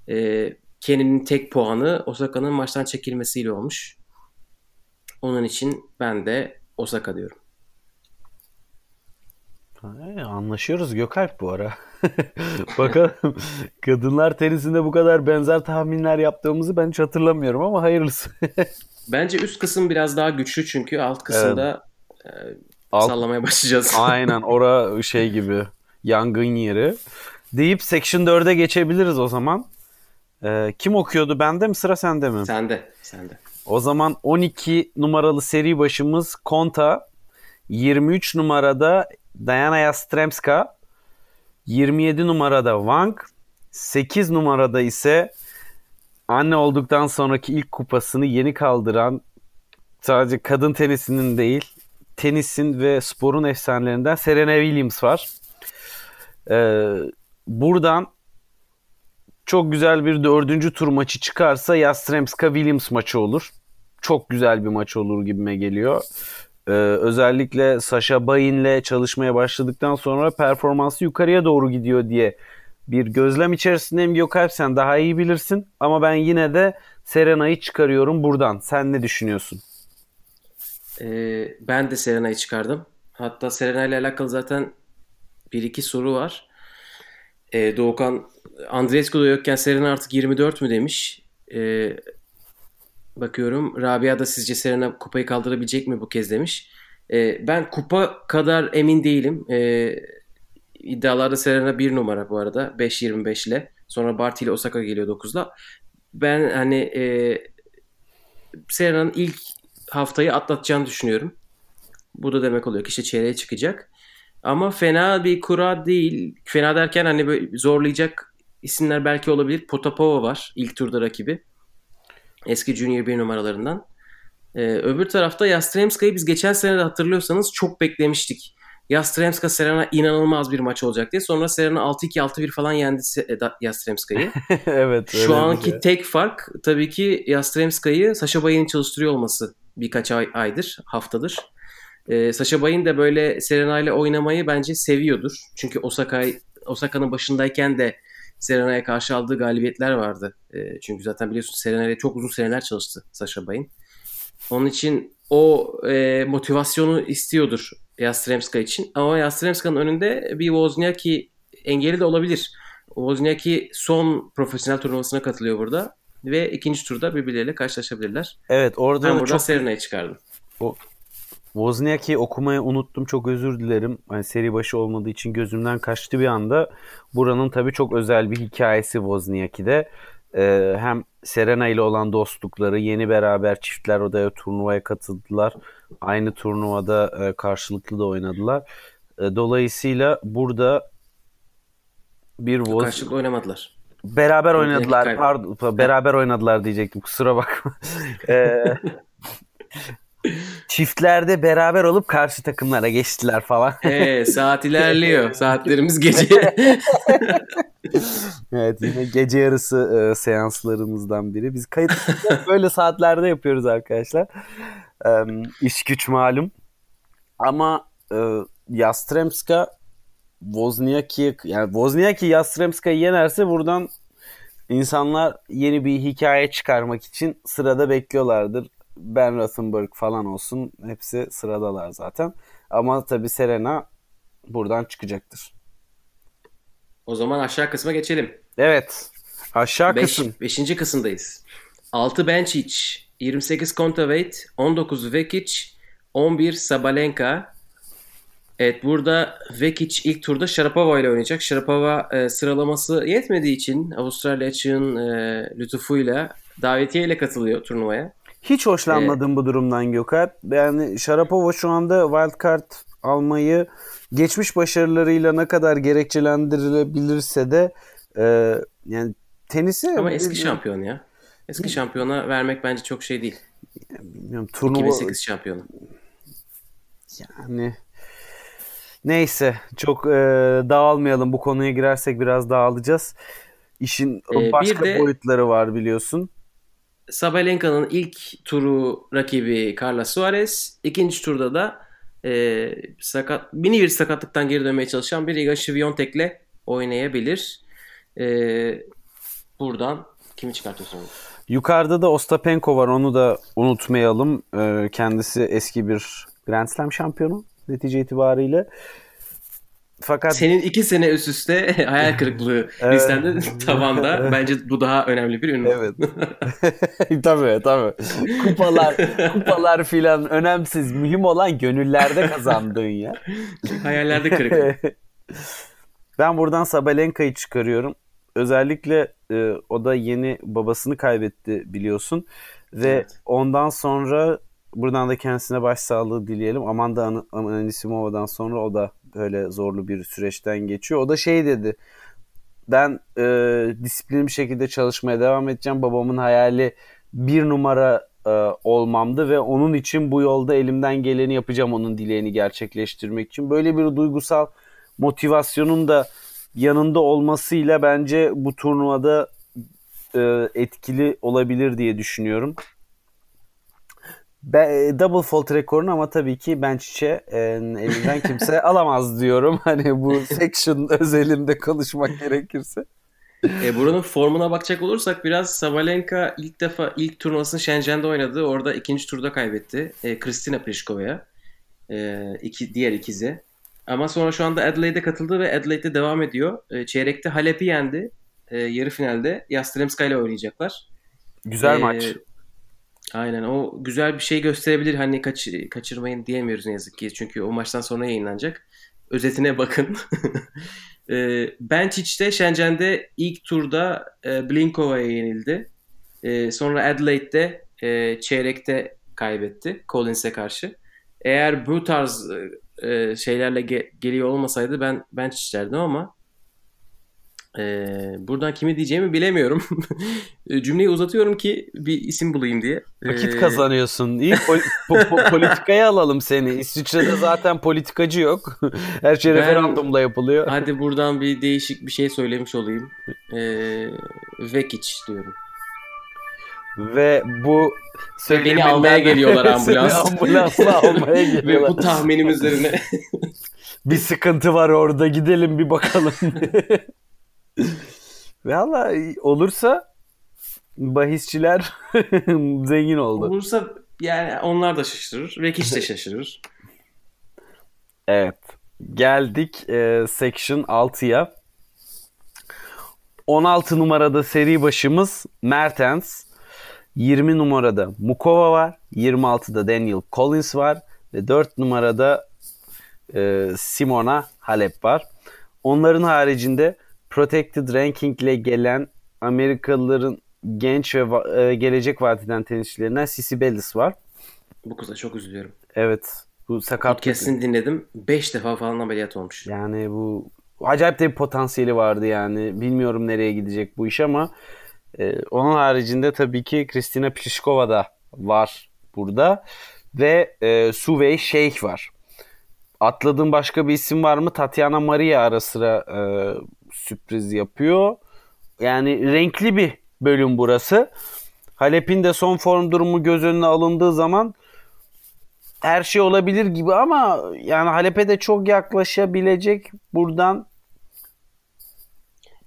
e, Kenny'nin tek puanı Osaka'nın maçtan çekilmesiyle olmuş. Onun için ben de Osaka diyorum. Anlaşıyoruz Gökalp bu ara. <laughs> Bakalım kadınlar tenisinde bu kadar benzer tahminler yaptığımızı ben hiç hatırlamıyorum ama hayırlısı. <laughs> Bence üst kısım biraz daha güçlü çünkü alt kısımda evet. e, sallamaya başlayacağız. <laughs> Aynen ora şey gibi yangın yeri. Deyip Section 4'e geçebiliriz o zaman. Ee, kim okuyordu? Bende mi sıra sende mi? Sende. Sende. O zaman 12 numaralı seri başımız Konta. 23 numarada Diana Yastremska. 27 numarada Wang. 8 numarada ise anne olduktan sonraki ilk kupasını yeni kaldıran sadece kadın tenisinin değil tenisin ve sporun efsanelerinden Serena Williams var. Ee, buradan çok güzel bir dördüncü tur maçı çıkarsa Yastremska Williams maçı olur. Çok güzel bir maç olur gibime geliyor. Ee, özellikle Sasha Bayin'le çalışmaya başladıktan sonra performansı yukarıya doğru gidiyor diye bir gözlem içerisindeyim Gökalp sen daha iyi bilirsin. Ama ben yine de Serena'yı çıkarıyorum buradan. Sen ne düşünüyorsun? Ee, ben de Serena'yı çıkardım. Hatta Serena ile alakalı zaten bir iki soru var. Ee, Doğukan Andreescu da yokken Serena artık 24 mü demiş. Ee, bakıyorum. Rabia da sizce Serena kupayı kaldırabilecek mi bu kez demiş. Ee, ben kupa kadar emin değilim. Ee, iddialarda Serena 1 numara bu arada. 5-25 ile. Sonra Barty ile Osaka geliyor 9'la. Ben hani e, Serena'nın ilk haftayı atlatacağını düşünüyorum. Bu da demek oluyor ki işte çeyreğe çıkacak. Ama fena bir kura değil. Fena derken hani böyle zorlayacak isimler belki olabilir. Potapova var ilk turda rakibi. Eski Junior 1 numaralarından. Ee, öbür tarafta Yastremska'yı biz geçen sene de hatırlıyorsanız çok beklemiştik. Yastremska Serena inanılmaz bir maç olacak diye. Sonra Serena 6-2 6-1 falan yendi Yastremska'yı. <laughs> evet. Şu anki şey. tek fark tabii ki Yastremska'yı Sasha Bayin'in çalıştırıyor olması birkaç ay, aydır, haftadır. Ee, Sasha Bayin de böyle Serena ile oynamayı bence seviyordur. Çünkü Osaka Osaka'nın başındayken de Serena'ya karşı aldığı galibiyetler vardı. E, çünkü zaten biliyorsun Serena'ya çok uzun seneler çalıştı Sasha Bay'in. Onun için o e, motivasyonu istiyordur Yastremska için. Ama Yastremska'nın önünde bir Wozniacki engeli de olabilir. Wozniacki son profesyonel turnuvasına katılıyor burada. Ve ikinci turda birbirleriyle karşılaşabilirler. Evet orada ben burada çok... Serena'yı çıkardım. O Wozniacki okumayı unuttum. Çok özür dilerim. Hani seri başı olmadığı için gözümden kaçtı bir anda. Buranın tabii çok özel bir hikayesi Wozniacki'de. Ee, hem Serena ile olan dostlukları, yeni beraber çiftler odaya turnuvaya katıldılar. Aynı turnuvada e, karşılıklı da oynadılar. E, dolayısıyla burada bir Woz... Karşılıklı oynamadılar. Beraber oynadılar. Pardon, beraber oynadılar diyecektim. Kusura bakma. <laughs> çiftlerde beraber olup karşı takımlara geçtiler falan. Ee, saat <laughs> ilerliyor. Saatlerimiz gece. <laughs> evet yine gece yarısı e, seanslarımızdan biri. Biz kayıt <laughs> böyle saatlerde yapıyoruz arkadaşlar. E, iş güç malum. Ama e, Yastremska Wozniacki yani Wozniacki Yastremska'yı yenerse buradan insanlar yeni bir hikaye çıkarmak için sırada bekliyorlardır Ben Rothenberg falan olsun hepsi sıradalar zaten. Ama tabii Serena buradan çıkacaktır. O zaman aşağı kısma geçelim. Evet. Aşağı Beş, kısım. beşinci kısımdayız. 6 Benčić, 28 Kontaveit, 19 Vekic, 11 Sabalenka. Evet burada Vekic ilk turda Sharapova ile oynayacak. Sharapova e, sıralaması yetmediği için Avustralya açığın e, lütufuyla davetiye ile katılıyor turnuvaya. Hiç hoşlanmadım bu durumdan Gökalp. Yani Sharapova şu anda wildcard almayı geçmiş başarılarıyla ne kadar gerekçelendirilebilirse de e, yani tenisi Ama eski şampiyon ya. Eski şampiyona vermek bence çok şey değil. bilmiyorum, turnuva 2008 şampiyonu. yani neyse çok e, dağılmayalım bu konuya girersek biraz dağılacağız. İşin Ee, başka de- boyutları var biliyorsun. Sabalenka'nın ilk turu rakibi Carla Suarez. ikinci turda da e, sakat mini bir sakatlıktan geri dönmeye çalışan bir Iga Świątek'le oynayabilir. E, buradan kimi çıkartıyorsun? Yukarıda da Ostapenko var onu da unutmayalım. E, kendisi eski bir Grand Slam şampiyonu netice itibariyle. Fakat Senin iki sene üst üste <laughs> hayal kırıklığı Evet. listende <laughs> tavanda. Bence bu daha önemli bir ünlü. Evet. <laughs> tabii tabii. Kupalar, kupalar filan önemsiz. Mühim olan gönüllerde kazandığın ya. Hayallerde kırık. ben buradan Sabalenka'yı çıkarıyorum. Özellikle e, o da yeni babasını kaybetti biliyorsun. Ve Evet. ondan sonra buradan da kendisine başsağlığı dileyelim. Amanda An- Anisimova'dan sonra o da böyle zorlu bir süreçten geçiyor. O da şey dedi. Ben e, disiplinli bir şekilde çalışmaya devam edeceğim. Babamın hayali bir numara e, olmamdı ve onun için bu yolda elimden geleni yapacağım onun dileğini gerçekleştirmek için. Böyle bir duygusal motivasyonun da yanında olmasıyla bence bu turnuvada e, etkili olabilir diye düşünüyorum. Be, double fault rekorunu ama tabii ki Benčić'e e, elinden kimse <laughs> alamaz diyorum. Hani bu section özelinde konuşmak <laughs> gerekirse. E, buranın formuna bakacak olursak biraz Sabalenka ilk defa ilk turnuvasını Shenzhen'de oynadı. Orada ikinci turda kaybetti. E, Kristina Pliškova'ya. E, iki, diğer ikizi. Ama sonra şu anda Adelaide'e katıldı ve Adelaide'de devam ediyor. E, çeyrekte Halep'i yendi. E, yarı finalde Yastremska ile oynayacaklar. Güzel E, maç. Aynen o güzel bir şey gösterebilir. Hani kaç, kaçırmayın diyemiyoruz ne yazık ki. Çünkü o maçtan sonra yayınlanacak. Özetine bakın. e, Benčić de Shenzhen'de ilk turda e, Blinkova'ya yenildi. E, sonra Adelaide'de e, çeyrekte kaybetti Collins'e karşı. Eğer bu tarz e, şeylerle ge- geliyor olmasaydı ben Benčić derdim ama e, buradan kimi diyeceğimi bilemiyorum. <laughs> Cümleyi uzatıyorum ki bir isim bulayım diye. Vakit E, kazanıyorsun. İyi pol- po- po- <laughs> politikaya alalım seni. İsviçre'de zaten politikacı yok. <laughs> Her şey Ben- referandumla yapılıyor. Hadi buradan bir değişik bir şey söylemiş olayım. E, Vekic diyorum. Ve bu Beni almaya geliyorlar ambulans. Ambulansla almaya Ve geliyorlar. bu tahminim üzerine bir sıkıntı var orada gidelim bir bakalım. Valla olursa bahisçiler <laughs> zengin oldu. olursa yani onlar da şaşırır. Vekic de şaşırır. Evet. Geldik e, section 6'ya. 16 numarada seri başımız Mertens. 20 numarada Mukova var. 26'da Daniel Collins var. Ve 4 numarada e, Simona Halep var. Onların haricinde Protected Ranking ile gelen Amerikalıların genç ve va- e, gelecek vadeden tenisçilerinden Sissy Bellis var. Bu kıza çok üzülüyorum. Evet. Bu sakatlık. Podcast'ini dinledim. 5 defa falan ameliyat olmuş. Yani bu acayip de bir potansiyeli vardı yani. Bilmiyorum nereye gidecek bu iş ama e, onun haricinde tabii ki Kristina Pliskova da var burada. Ve e, Suvey Şeyh var. Atladığım başka bir isim var mı? Tatiana Maria ara sıra e, sürpriz yapıyor. Yani renkli bir bölüm burası. Halep'in de son form durumu göz önüne alındığı zaman her şey olabilir gibi ama yani Halep'e de çok yaklaşabilecek buradan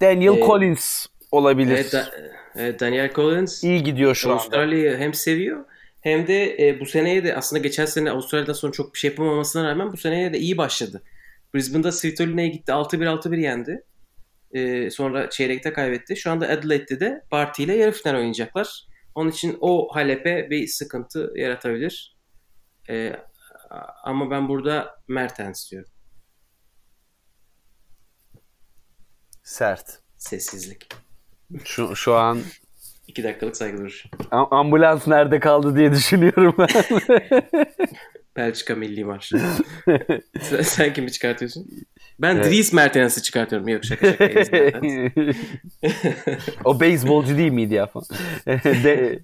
Daniel Ee, Collins olabilir. Evet, da- evet, Daniel Collins İyi gidiyor şu anda. Avustralya'yı hem seviyor Hem de e, bu seneye de aslında geçen sene Avustralya'dan sonra çok bir şey yapamamasına rağmen bu seneye de iyi başladı. Brisbane'da Svitolina'ya gitti 6-1 6-1 yendi. E, sonra çeyrekte kaybetti. Şu anda Adelaide'de de Barty ile yarı final oynayacaklar. Onun için o Halep'e bir sıkıntı yaratabilir. E, ama ben burada Mertens diyorum. Sert. Sessizlik. Şu, şu an 2 dakikalık saygı duruş. a- ambulans nerede kaldı diye düşünüyorum ben. <laughs> Belçika milli marşı. <laughs> sen, sen kimi çıkartıyorsun? Ben Evet. Dries Mertens'i çıkartıyorum. Yok şaka şaka. <laughs> O beyzbolcu değil miydi ya falan. <laughs> De-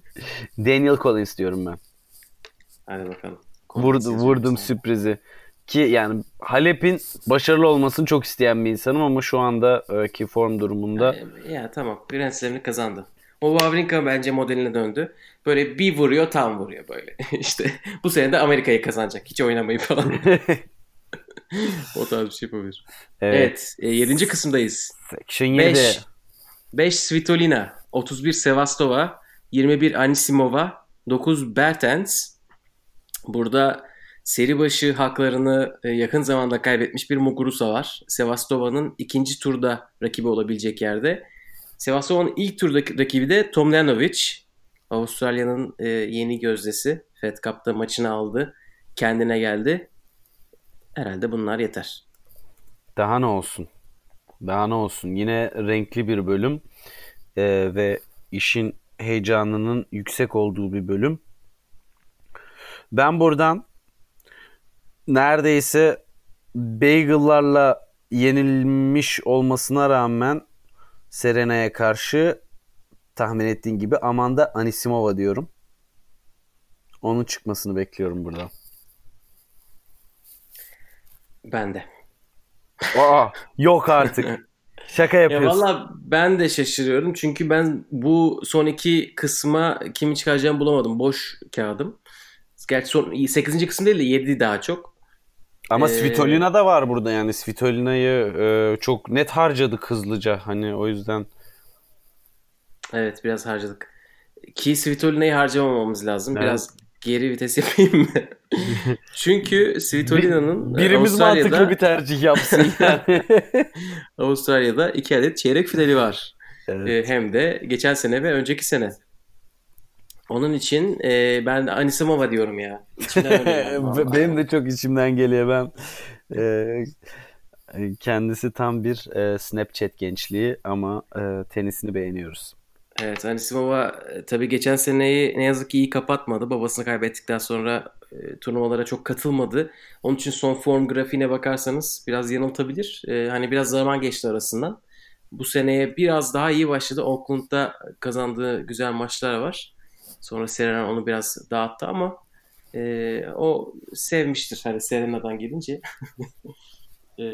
Daniel Collins diyorum ben. Hadi bakalım. Vurdu, vurdum sürprizi. Ki yani Halep'in başarılı olmasını çok isteyen bir insanım ama şu anda e, ki form durumunda Ya tamam. Grand Slam'ini kazandı. O Wawrinka bence modeline döndü. Böyle bir vuruyor tam vuruyor böyle. <laughs> işte bu sene de Amerika'yı kazanacak. Hiç oynamayı falan. <laughs> o tarz bir şey yapabilir. evet. Evet. 7. kısımdayız. Section 7. 5. 5 Svitolina. 31 Sevastova. 21 Anisimova. 9 Bertens. Burada seri başı haklarını e, yakın zamanda kaybetmiş bir Muguruza var. Sevastova'nın ikinci turda rakibi olabilecek yerde. Sevastova'nın ilk turdaki rakibi de Tomljanovic. Avustralya'nın e, yeni gözdesi. Fed Cup'ta maçını aldı. Kendine geldi. Herhalde bunlar yeter. Daha ne olsun? Daha ne olsun? Yine renkli bir bölüm Ee, ve işin heyecanının yüksek olduğu bir bölüm. Ben buradan neredeyse Bagel'larla yenilmiş olmasına rağmen Serena'ya karşı tahmin ettiğin gibi Amanda Anisimova diyorum. Onun çıkmasını bekliyorum buradan. Ben de. Aa, yok artık. <laughs> Şaka Ya yapıyorsun. valla ben de şaşırıyorum çünkü ben bu son iki kısma kimi çıkaracağımı bulamadım. Boş kağıdım. Gerçi son 8. kısım değil de 7 daha çok. Ama Ee, Svitolina da var burada yani Svitolina'yı e, çok net harcadık hızlıca hani o yüzden Evet biraz harcadık. Ki Svitolina'yı harcamamamız lazım. Evet. Biraz geri vites yapayım mı? <laughs> Çünkü Svitolina'nın birimiz Avustralya'da, mantıklı bir tercih yapsın <laughs> yani. <laughs> Avustralya'da iki adet çeyrek finali var. Evet. Ee, hem de geçen sene ve önceki sene. Onun için e, ben Anisimova diyorum ya. Yani. Benim de çok içimden geliyor ben. e, kendisi tam bir e, Snapchat gençliği ama e, tenisini beğeniyoruz. Evet Anisimova e, tabii geçen seneyi ne yazık ki iyi kapatmadı. Babasını kaybettikten sonra e, turnuvalara çok katılmadı. Onun için son form grafiğine bakarsanız biraz yanıltabilir. E, hani biraz zaman geçti arasından. Bu seneye biraz daha iyi başladı. Auckland'da kazandığı güzel maçlar var. Sonra Serena onu biraz dağıttı ama e, o sevmiştir hani Serena'dan gelince. <laughs> e,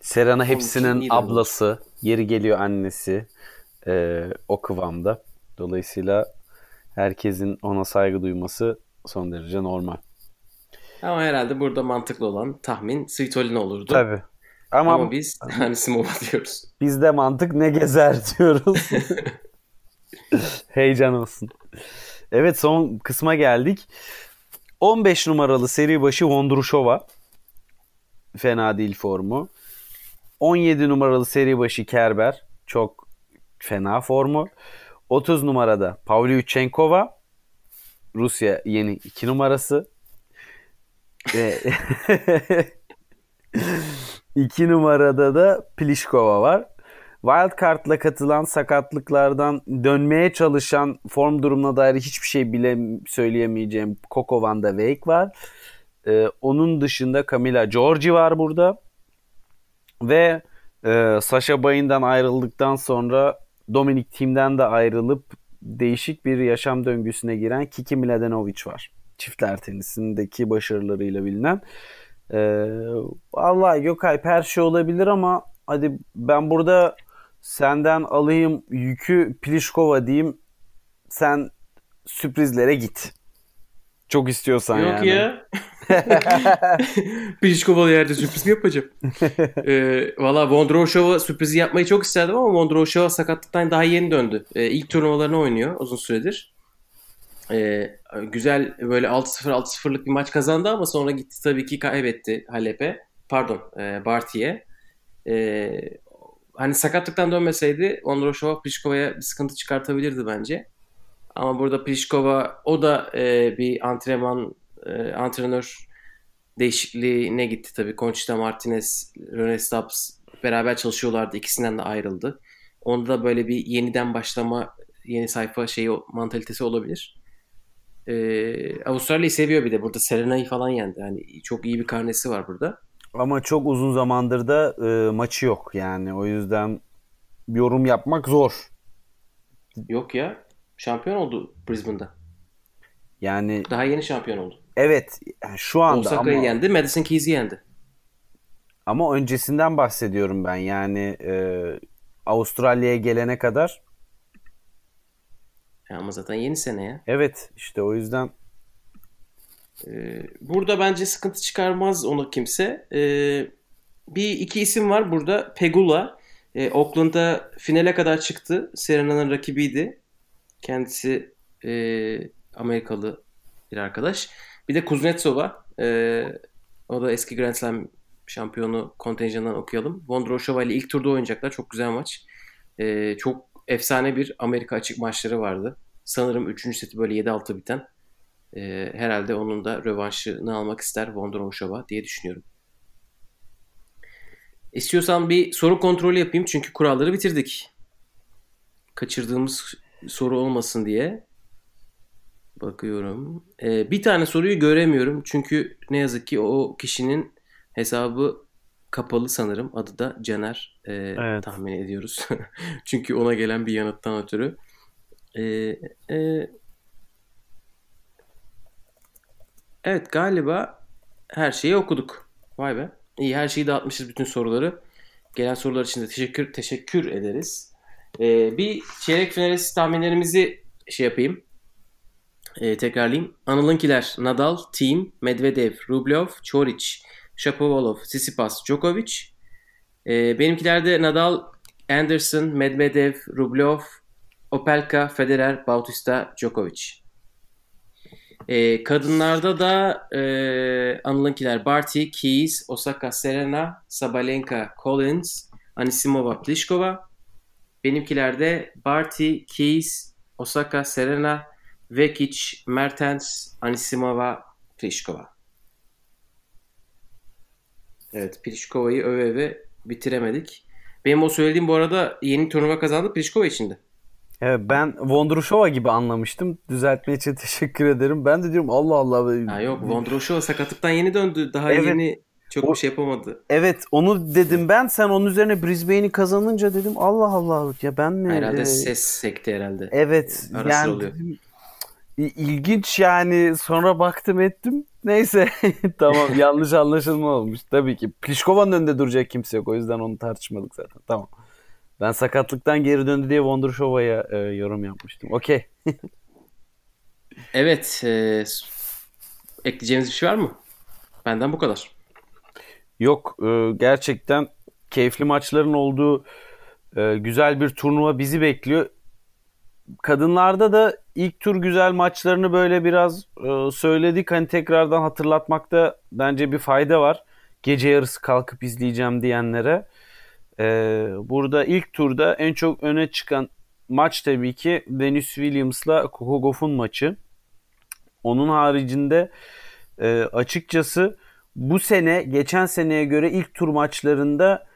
Serena hepsinin ablası, yeri geliyor annesi e, o kıvamda. Dolayısıyla herkesin ona saygı duyması son derece normal. ama herhalde burada mantıklı olan tahmin Svitolina olurdu. Tabii. Ama, Ama biz <laughs> Anisimova diyoruz. bizde mantık ne gezer diyoruz. <laughs> Heyecan olsun. Evet son kısma geldik. 15 numaralı seri başı Vondrushova. Fena değil formu. 17 numaralı seri başı Kerber. Çok fena formu. 30 numarada Pavlyuchenkova. Rusya yeni 2 numarası. <laughs> Ve 2 numarada da Pliskova var. Wildcard'la katılan sakatlıklardan dönmeye çalışan form durumuna dair hiçbir şey bile söyleyemeyeceğim Coco van var. Ee, onun dışında Camila Giorgi var burada. Ve e, Sasha Bay'ından ayrıldıktan sonra Dominic Thiem'den de ayrılıp değişik bir yaşam döngüsüne giren Kiki Mladenovic var. Çiftler tenisindeki başarılarıyla bilinen. Ee, vallahi Gökalp her şey olabilir ama hadi ben burada senden alayım yükü Pliskova diyeyim. Sen sürprizlere git. Çok istiyorsan Yok yani. ya. <laughs> Pliškovalı yerde sürpriz mi yapacağım? <laughs> ee, Valla Vondroshova sürprizi yapmayı çok isterdim ama Vondroshova sakatlıktan daha yeni döndü. Ee, ilk turnuvalarını oynuyor uzun süredir. e, güzel böyle 6-0 6-0'lık bir maç kazandı ama sonra gitti tabii ki kaybetti Halep'e. Pardon e, Barty'ye. E, hani sakatlıktan dönmeseydi Vondroshova Pliškova'ya bir sıkıntı çıkartabilirdi bence. Ama burada Pliškova o da e, bir antrenman e, antrenör değişikliğine gitti tabii. Conchita Martinez, Rene Stubbs beraber çalışıyorlardı. İkisinden de ayrıldı. Onda da böyle bir yeniden başlama, yeni sayfa şeyi mantalitesi olabilir. Ee, Avustralya'yı seviyor bir de. Burada Serena'yı falan yendi. Yani çok iyi bir karnesi var burada. Ama çok uzun zamandır da e, maçı yok yani. O yüzden yorum yapmak zor. Yok ya. Şampiyon oldu Brisbane'da. Yani Daha yeni şampiyon oldu. Evet şu anda Osaka'yı ama, yendi. Madison Keys'i yendi. ama öncesinden bahsediyorum ben. Yani e, Avustralya'ya gelene kadar Ya ama zaten yeni sene ya. evet işte o yüzden Ee, burada bence sıkıntı çıkarmaz onu kimse. Ee, bir iki isim var burada. Pegula. Ee, Oakland'da finale kadar çıktı. Serena'nın rakibiydi. Kendisi e, Amerikalı bir arkadaş. Bir de Kuznetsova. Ee, o da eski Grand Slam şampiyonu kontenjanından okuyalım. Vondroshova ile ilk turda oynayacaklar. Çok güzel maç. Ee, çok efsane bir Amerika açık maçları vardı. Sanırım 3. seti böyle 7-6 biten. Ee, herhalde onun da rövanşını almak ister Vondroshova diye düşünüyorum. İstiyorsan bir soru kontrolü yapayım çünkü kuralları bitirdik. Kaçırdığımız soru olmasın diye. Bakıyorum. Ee, bir tane soruyu göremiyorum çünkü ne yazık ki o kişinin hesabı kapalı sanırım. Adı da Caner ee, Evet. tahmin ediyoruz. <laughs> çünkü ona gelen bir yanıttan ötürü. Ee, e, Evet galiba her şeyi okuduk. Vay be. İyi her şeyi dağıtmışız bütün soruları. Gelen sorular için de teşekkür teşekkür ederiz. Ee, bir çeyrek finalist tahminlerimizi şey yapayım. Ee, tekrarlayayım. Anıl'ınkiler Nadal, Team, Medvedev, Rublev, Çoric, Shapovalov, Tsitsipas, Djokovic. Ee, benimkilerde Nadal, Anderson, Medvedev, Rublev, Opelka, Federer, Bautista, Djokovic. Ee, kadınlarda da e, Anıl'ınkiler Barty, Keys, Osaka Serena, Sabalenka Collins, Anisimova Pliskova. Benimkilerde Barty, Keys, Osaka Serena, Vekic, Mertens, Anisimova Pliskova. Evet Pliskova'yı öve öve bitiremedik. Benim o söylediğim bu arada yeni turnuva kazandı Pliskova içindi. Evet, ben Vondrushova gibi anlamıştım. Düzeltme için <laughs> teşekkür ederim. Ben de diyorum Allah Allah. Ha yok Vondroshova sakatlıktan yeni döndü. Daha Evet. yeni çok O- bir şey yapamadı. Evet onu dedim ben. Sen onun üzerine Brisbane'i kazanınca dedim Allah Allah ya ben mi? Herhalde e, ses sekti herhalde. Evet Ara sıra yani oluyor. dedim, ilginç yani sonra baktım ettim. Neyse <laughs> tamam <laughs> yanlış anlaşılma olmuş. Tabii ki Pliškova'nın önünde duracak kimse yok. O yüzden onu tartışmadık zaten. Tamam. Ben sakatlıktan geri döndü diye Vondrushova'ya e, yorum yapmıştım. Okey. <laughs> Evet. e, ekleyeceğiniz bir şey var mı? Benden bu kadar. Yok e, gerçekten keyifli maçların olduğu e, güzel bir turnuva bizi bekliyor. Kadınlarda da ilk tur güzel maçlarını böyle biraz e, söyledik. Hani tekrardan hatırlatmakta bence bir fayda var. Gece yarısı kalkıp izleyeceğim diyenlere. E, burada ilk turda en çok öne çıkan maç tabii ki Venus Williams'la Gauff'un maçı. Onun haricinde e, açıkçası bu sene geçen seneye göre ilk tur maçlarında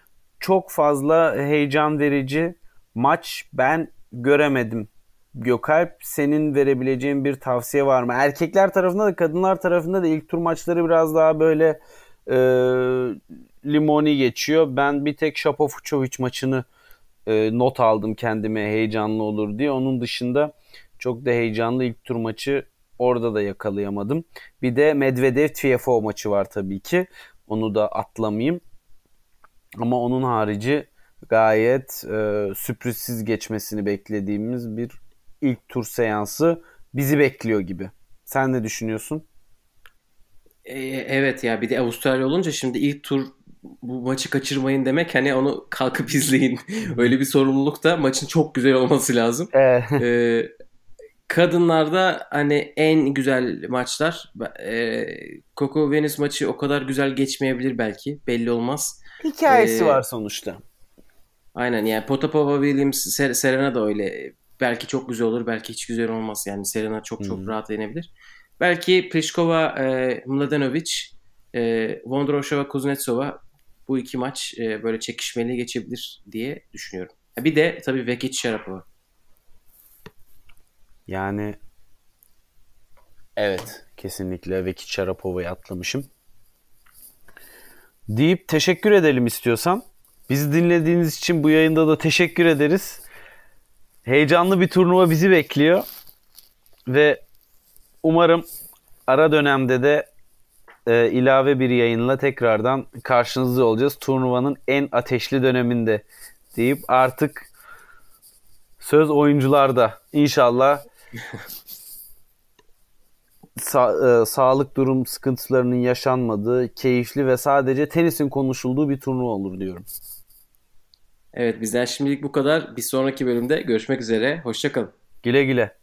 çok fazla heyecan verici maç ben göremedim. Gökalp senin verebileceğin bir tavsiye var mı? Erkekler tarafında da kadınlar tarafında da ilk tur maçları biraz daha böyle e, limoni geçiyor. Ben bir tek Shapofuchovic maçını e, not aldım kendime heyecanlı olur diye. Onun dışında çok da heyecanlı ilk tur maçı orada da yakalayamadım. Bir de Medvedev TFO maçı var tabii ki. Onu da atlamayayım. Ama onun harici gayet e, sürprizsiz geçmesini beklediğimiz bir ilk tur seansı bizi bekliyor gibi. Sen ne düşünüyorsun? E, evet ya bir de Avustralya olunca şimdi ilk tur bu maçı kaçırmayın demek hani onu kalkıp <laughs> izleyin. Öyle bir sorumluluk da maçın çok güzel olması lazım. Ee, Kadınlarda hani en güzel maçlar. E, Coco Venus maçı o kadar güzel geçmeyebilir belki. Belli olmaz. Hikayesi Ee, var sonuçta. Aynen yani Potapova Williams Ser- Serena da öyle. Belki çok güzel olur, belki hiç güzel olmaz. Yani Serena çok çok Hmm. rahat yenebilir. Belki Pliskova, e, Mladenovic, e, Vondrousova, Kuznetsova bu iki maç e, böyle çekişmeli geçebilir diye düşünüyorum. Ha, Bir de tabii Vekic Sharapova. Yani evet kesinlikle Vekic Şarapova'yı atlamışım. Deyip teşekkür edelim istiyorsan. Bizi dinlediğiniz için bu yayında da teşekkür ederiz. Heyecanlı bir turnuva bizi bekliyor. Ve umarım ara dönemde de e, ilave bir yayınla tekrardan karşınızda olacağız. Turnuvanın en ateşli döneminde deyip artık söz oyuncularda. İnşallah <laughs> sa- e, sağlık durum sıkıntılarının yaşanmadığı, keyifli ve sadece tenisin konuşulduğu bir turnuva olur diyorum. Evet bizden şimdilik bu kadar. Bir sonraki bölümde görüşmek üzere. Hoşçakalın. Güle güle.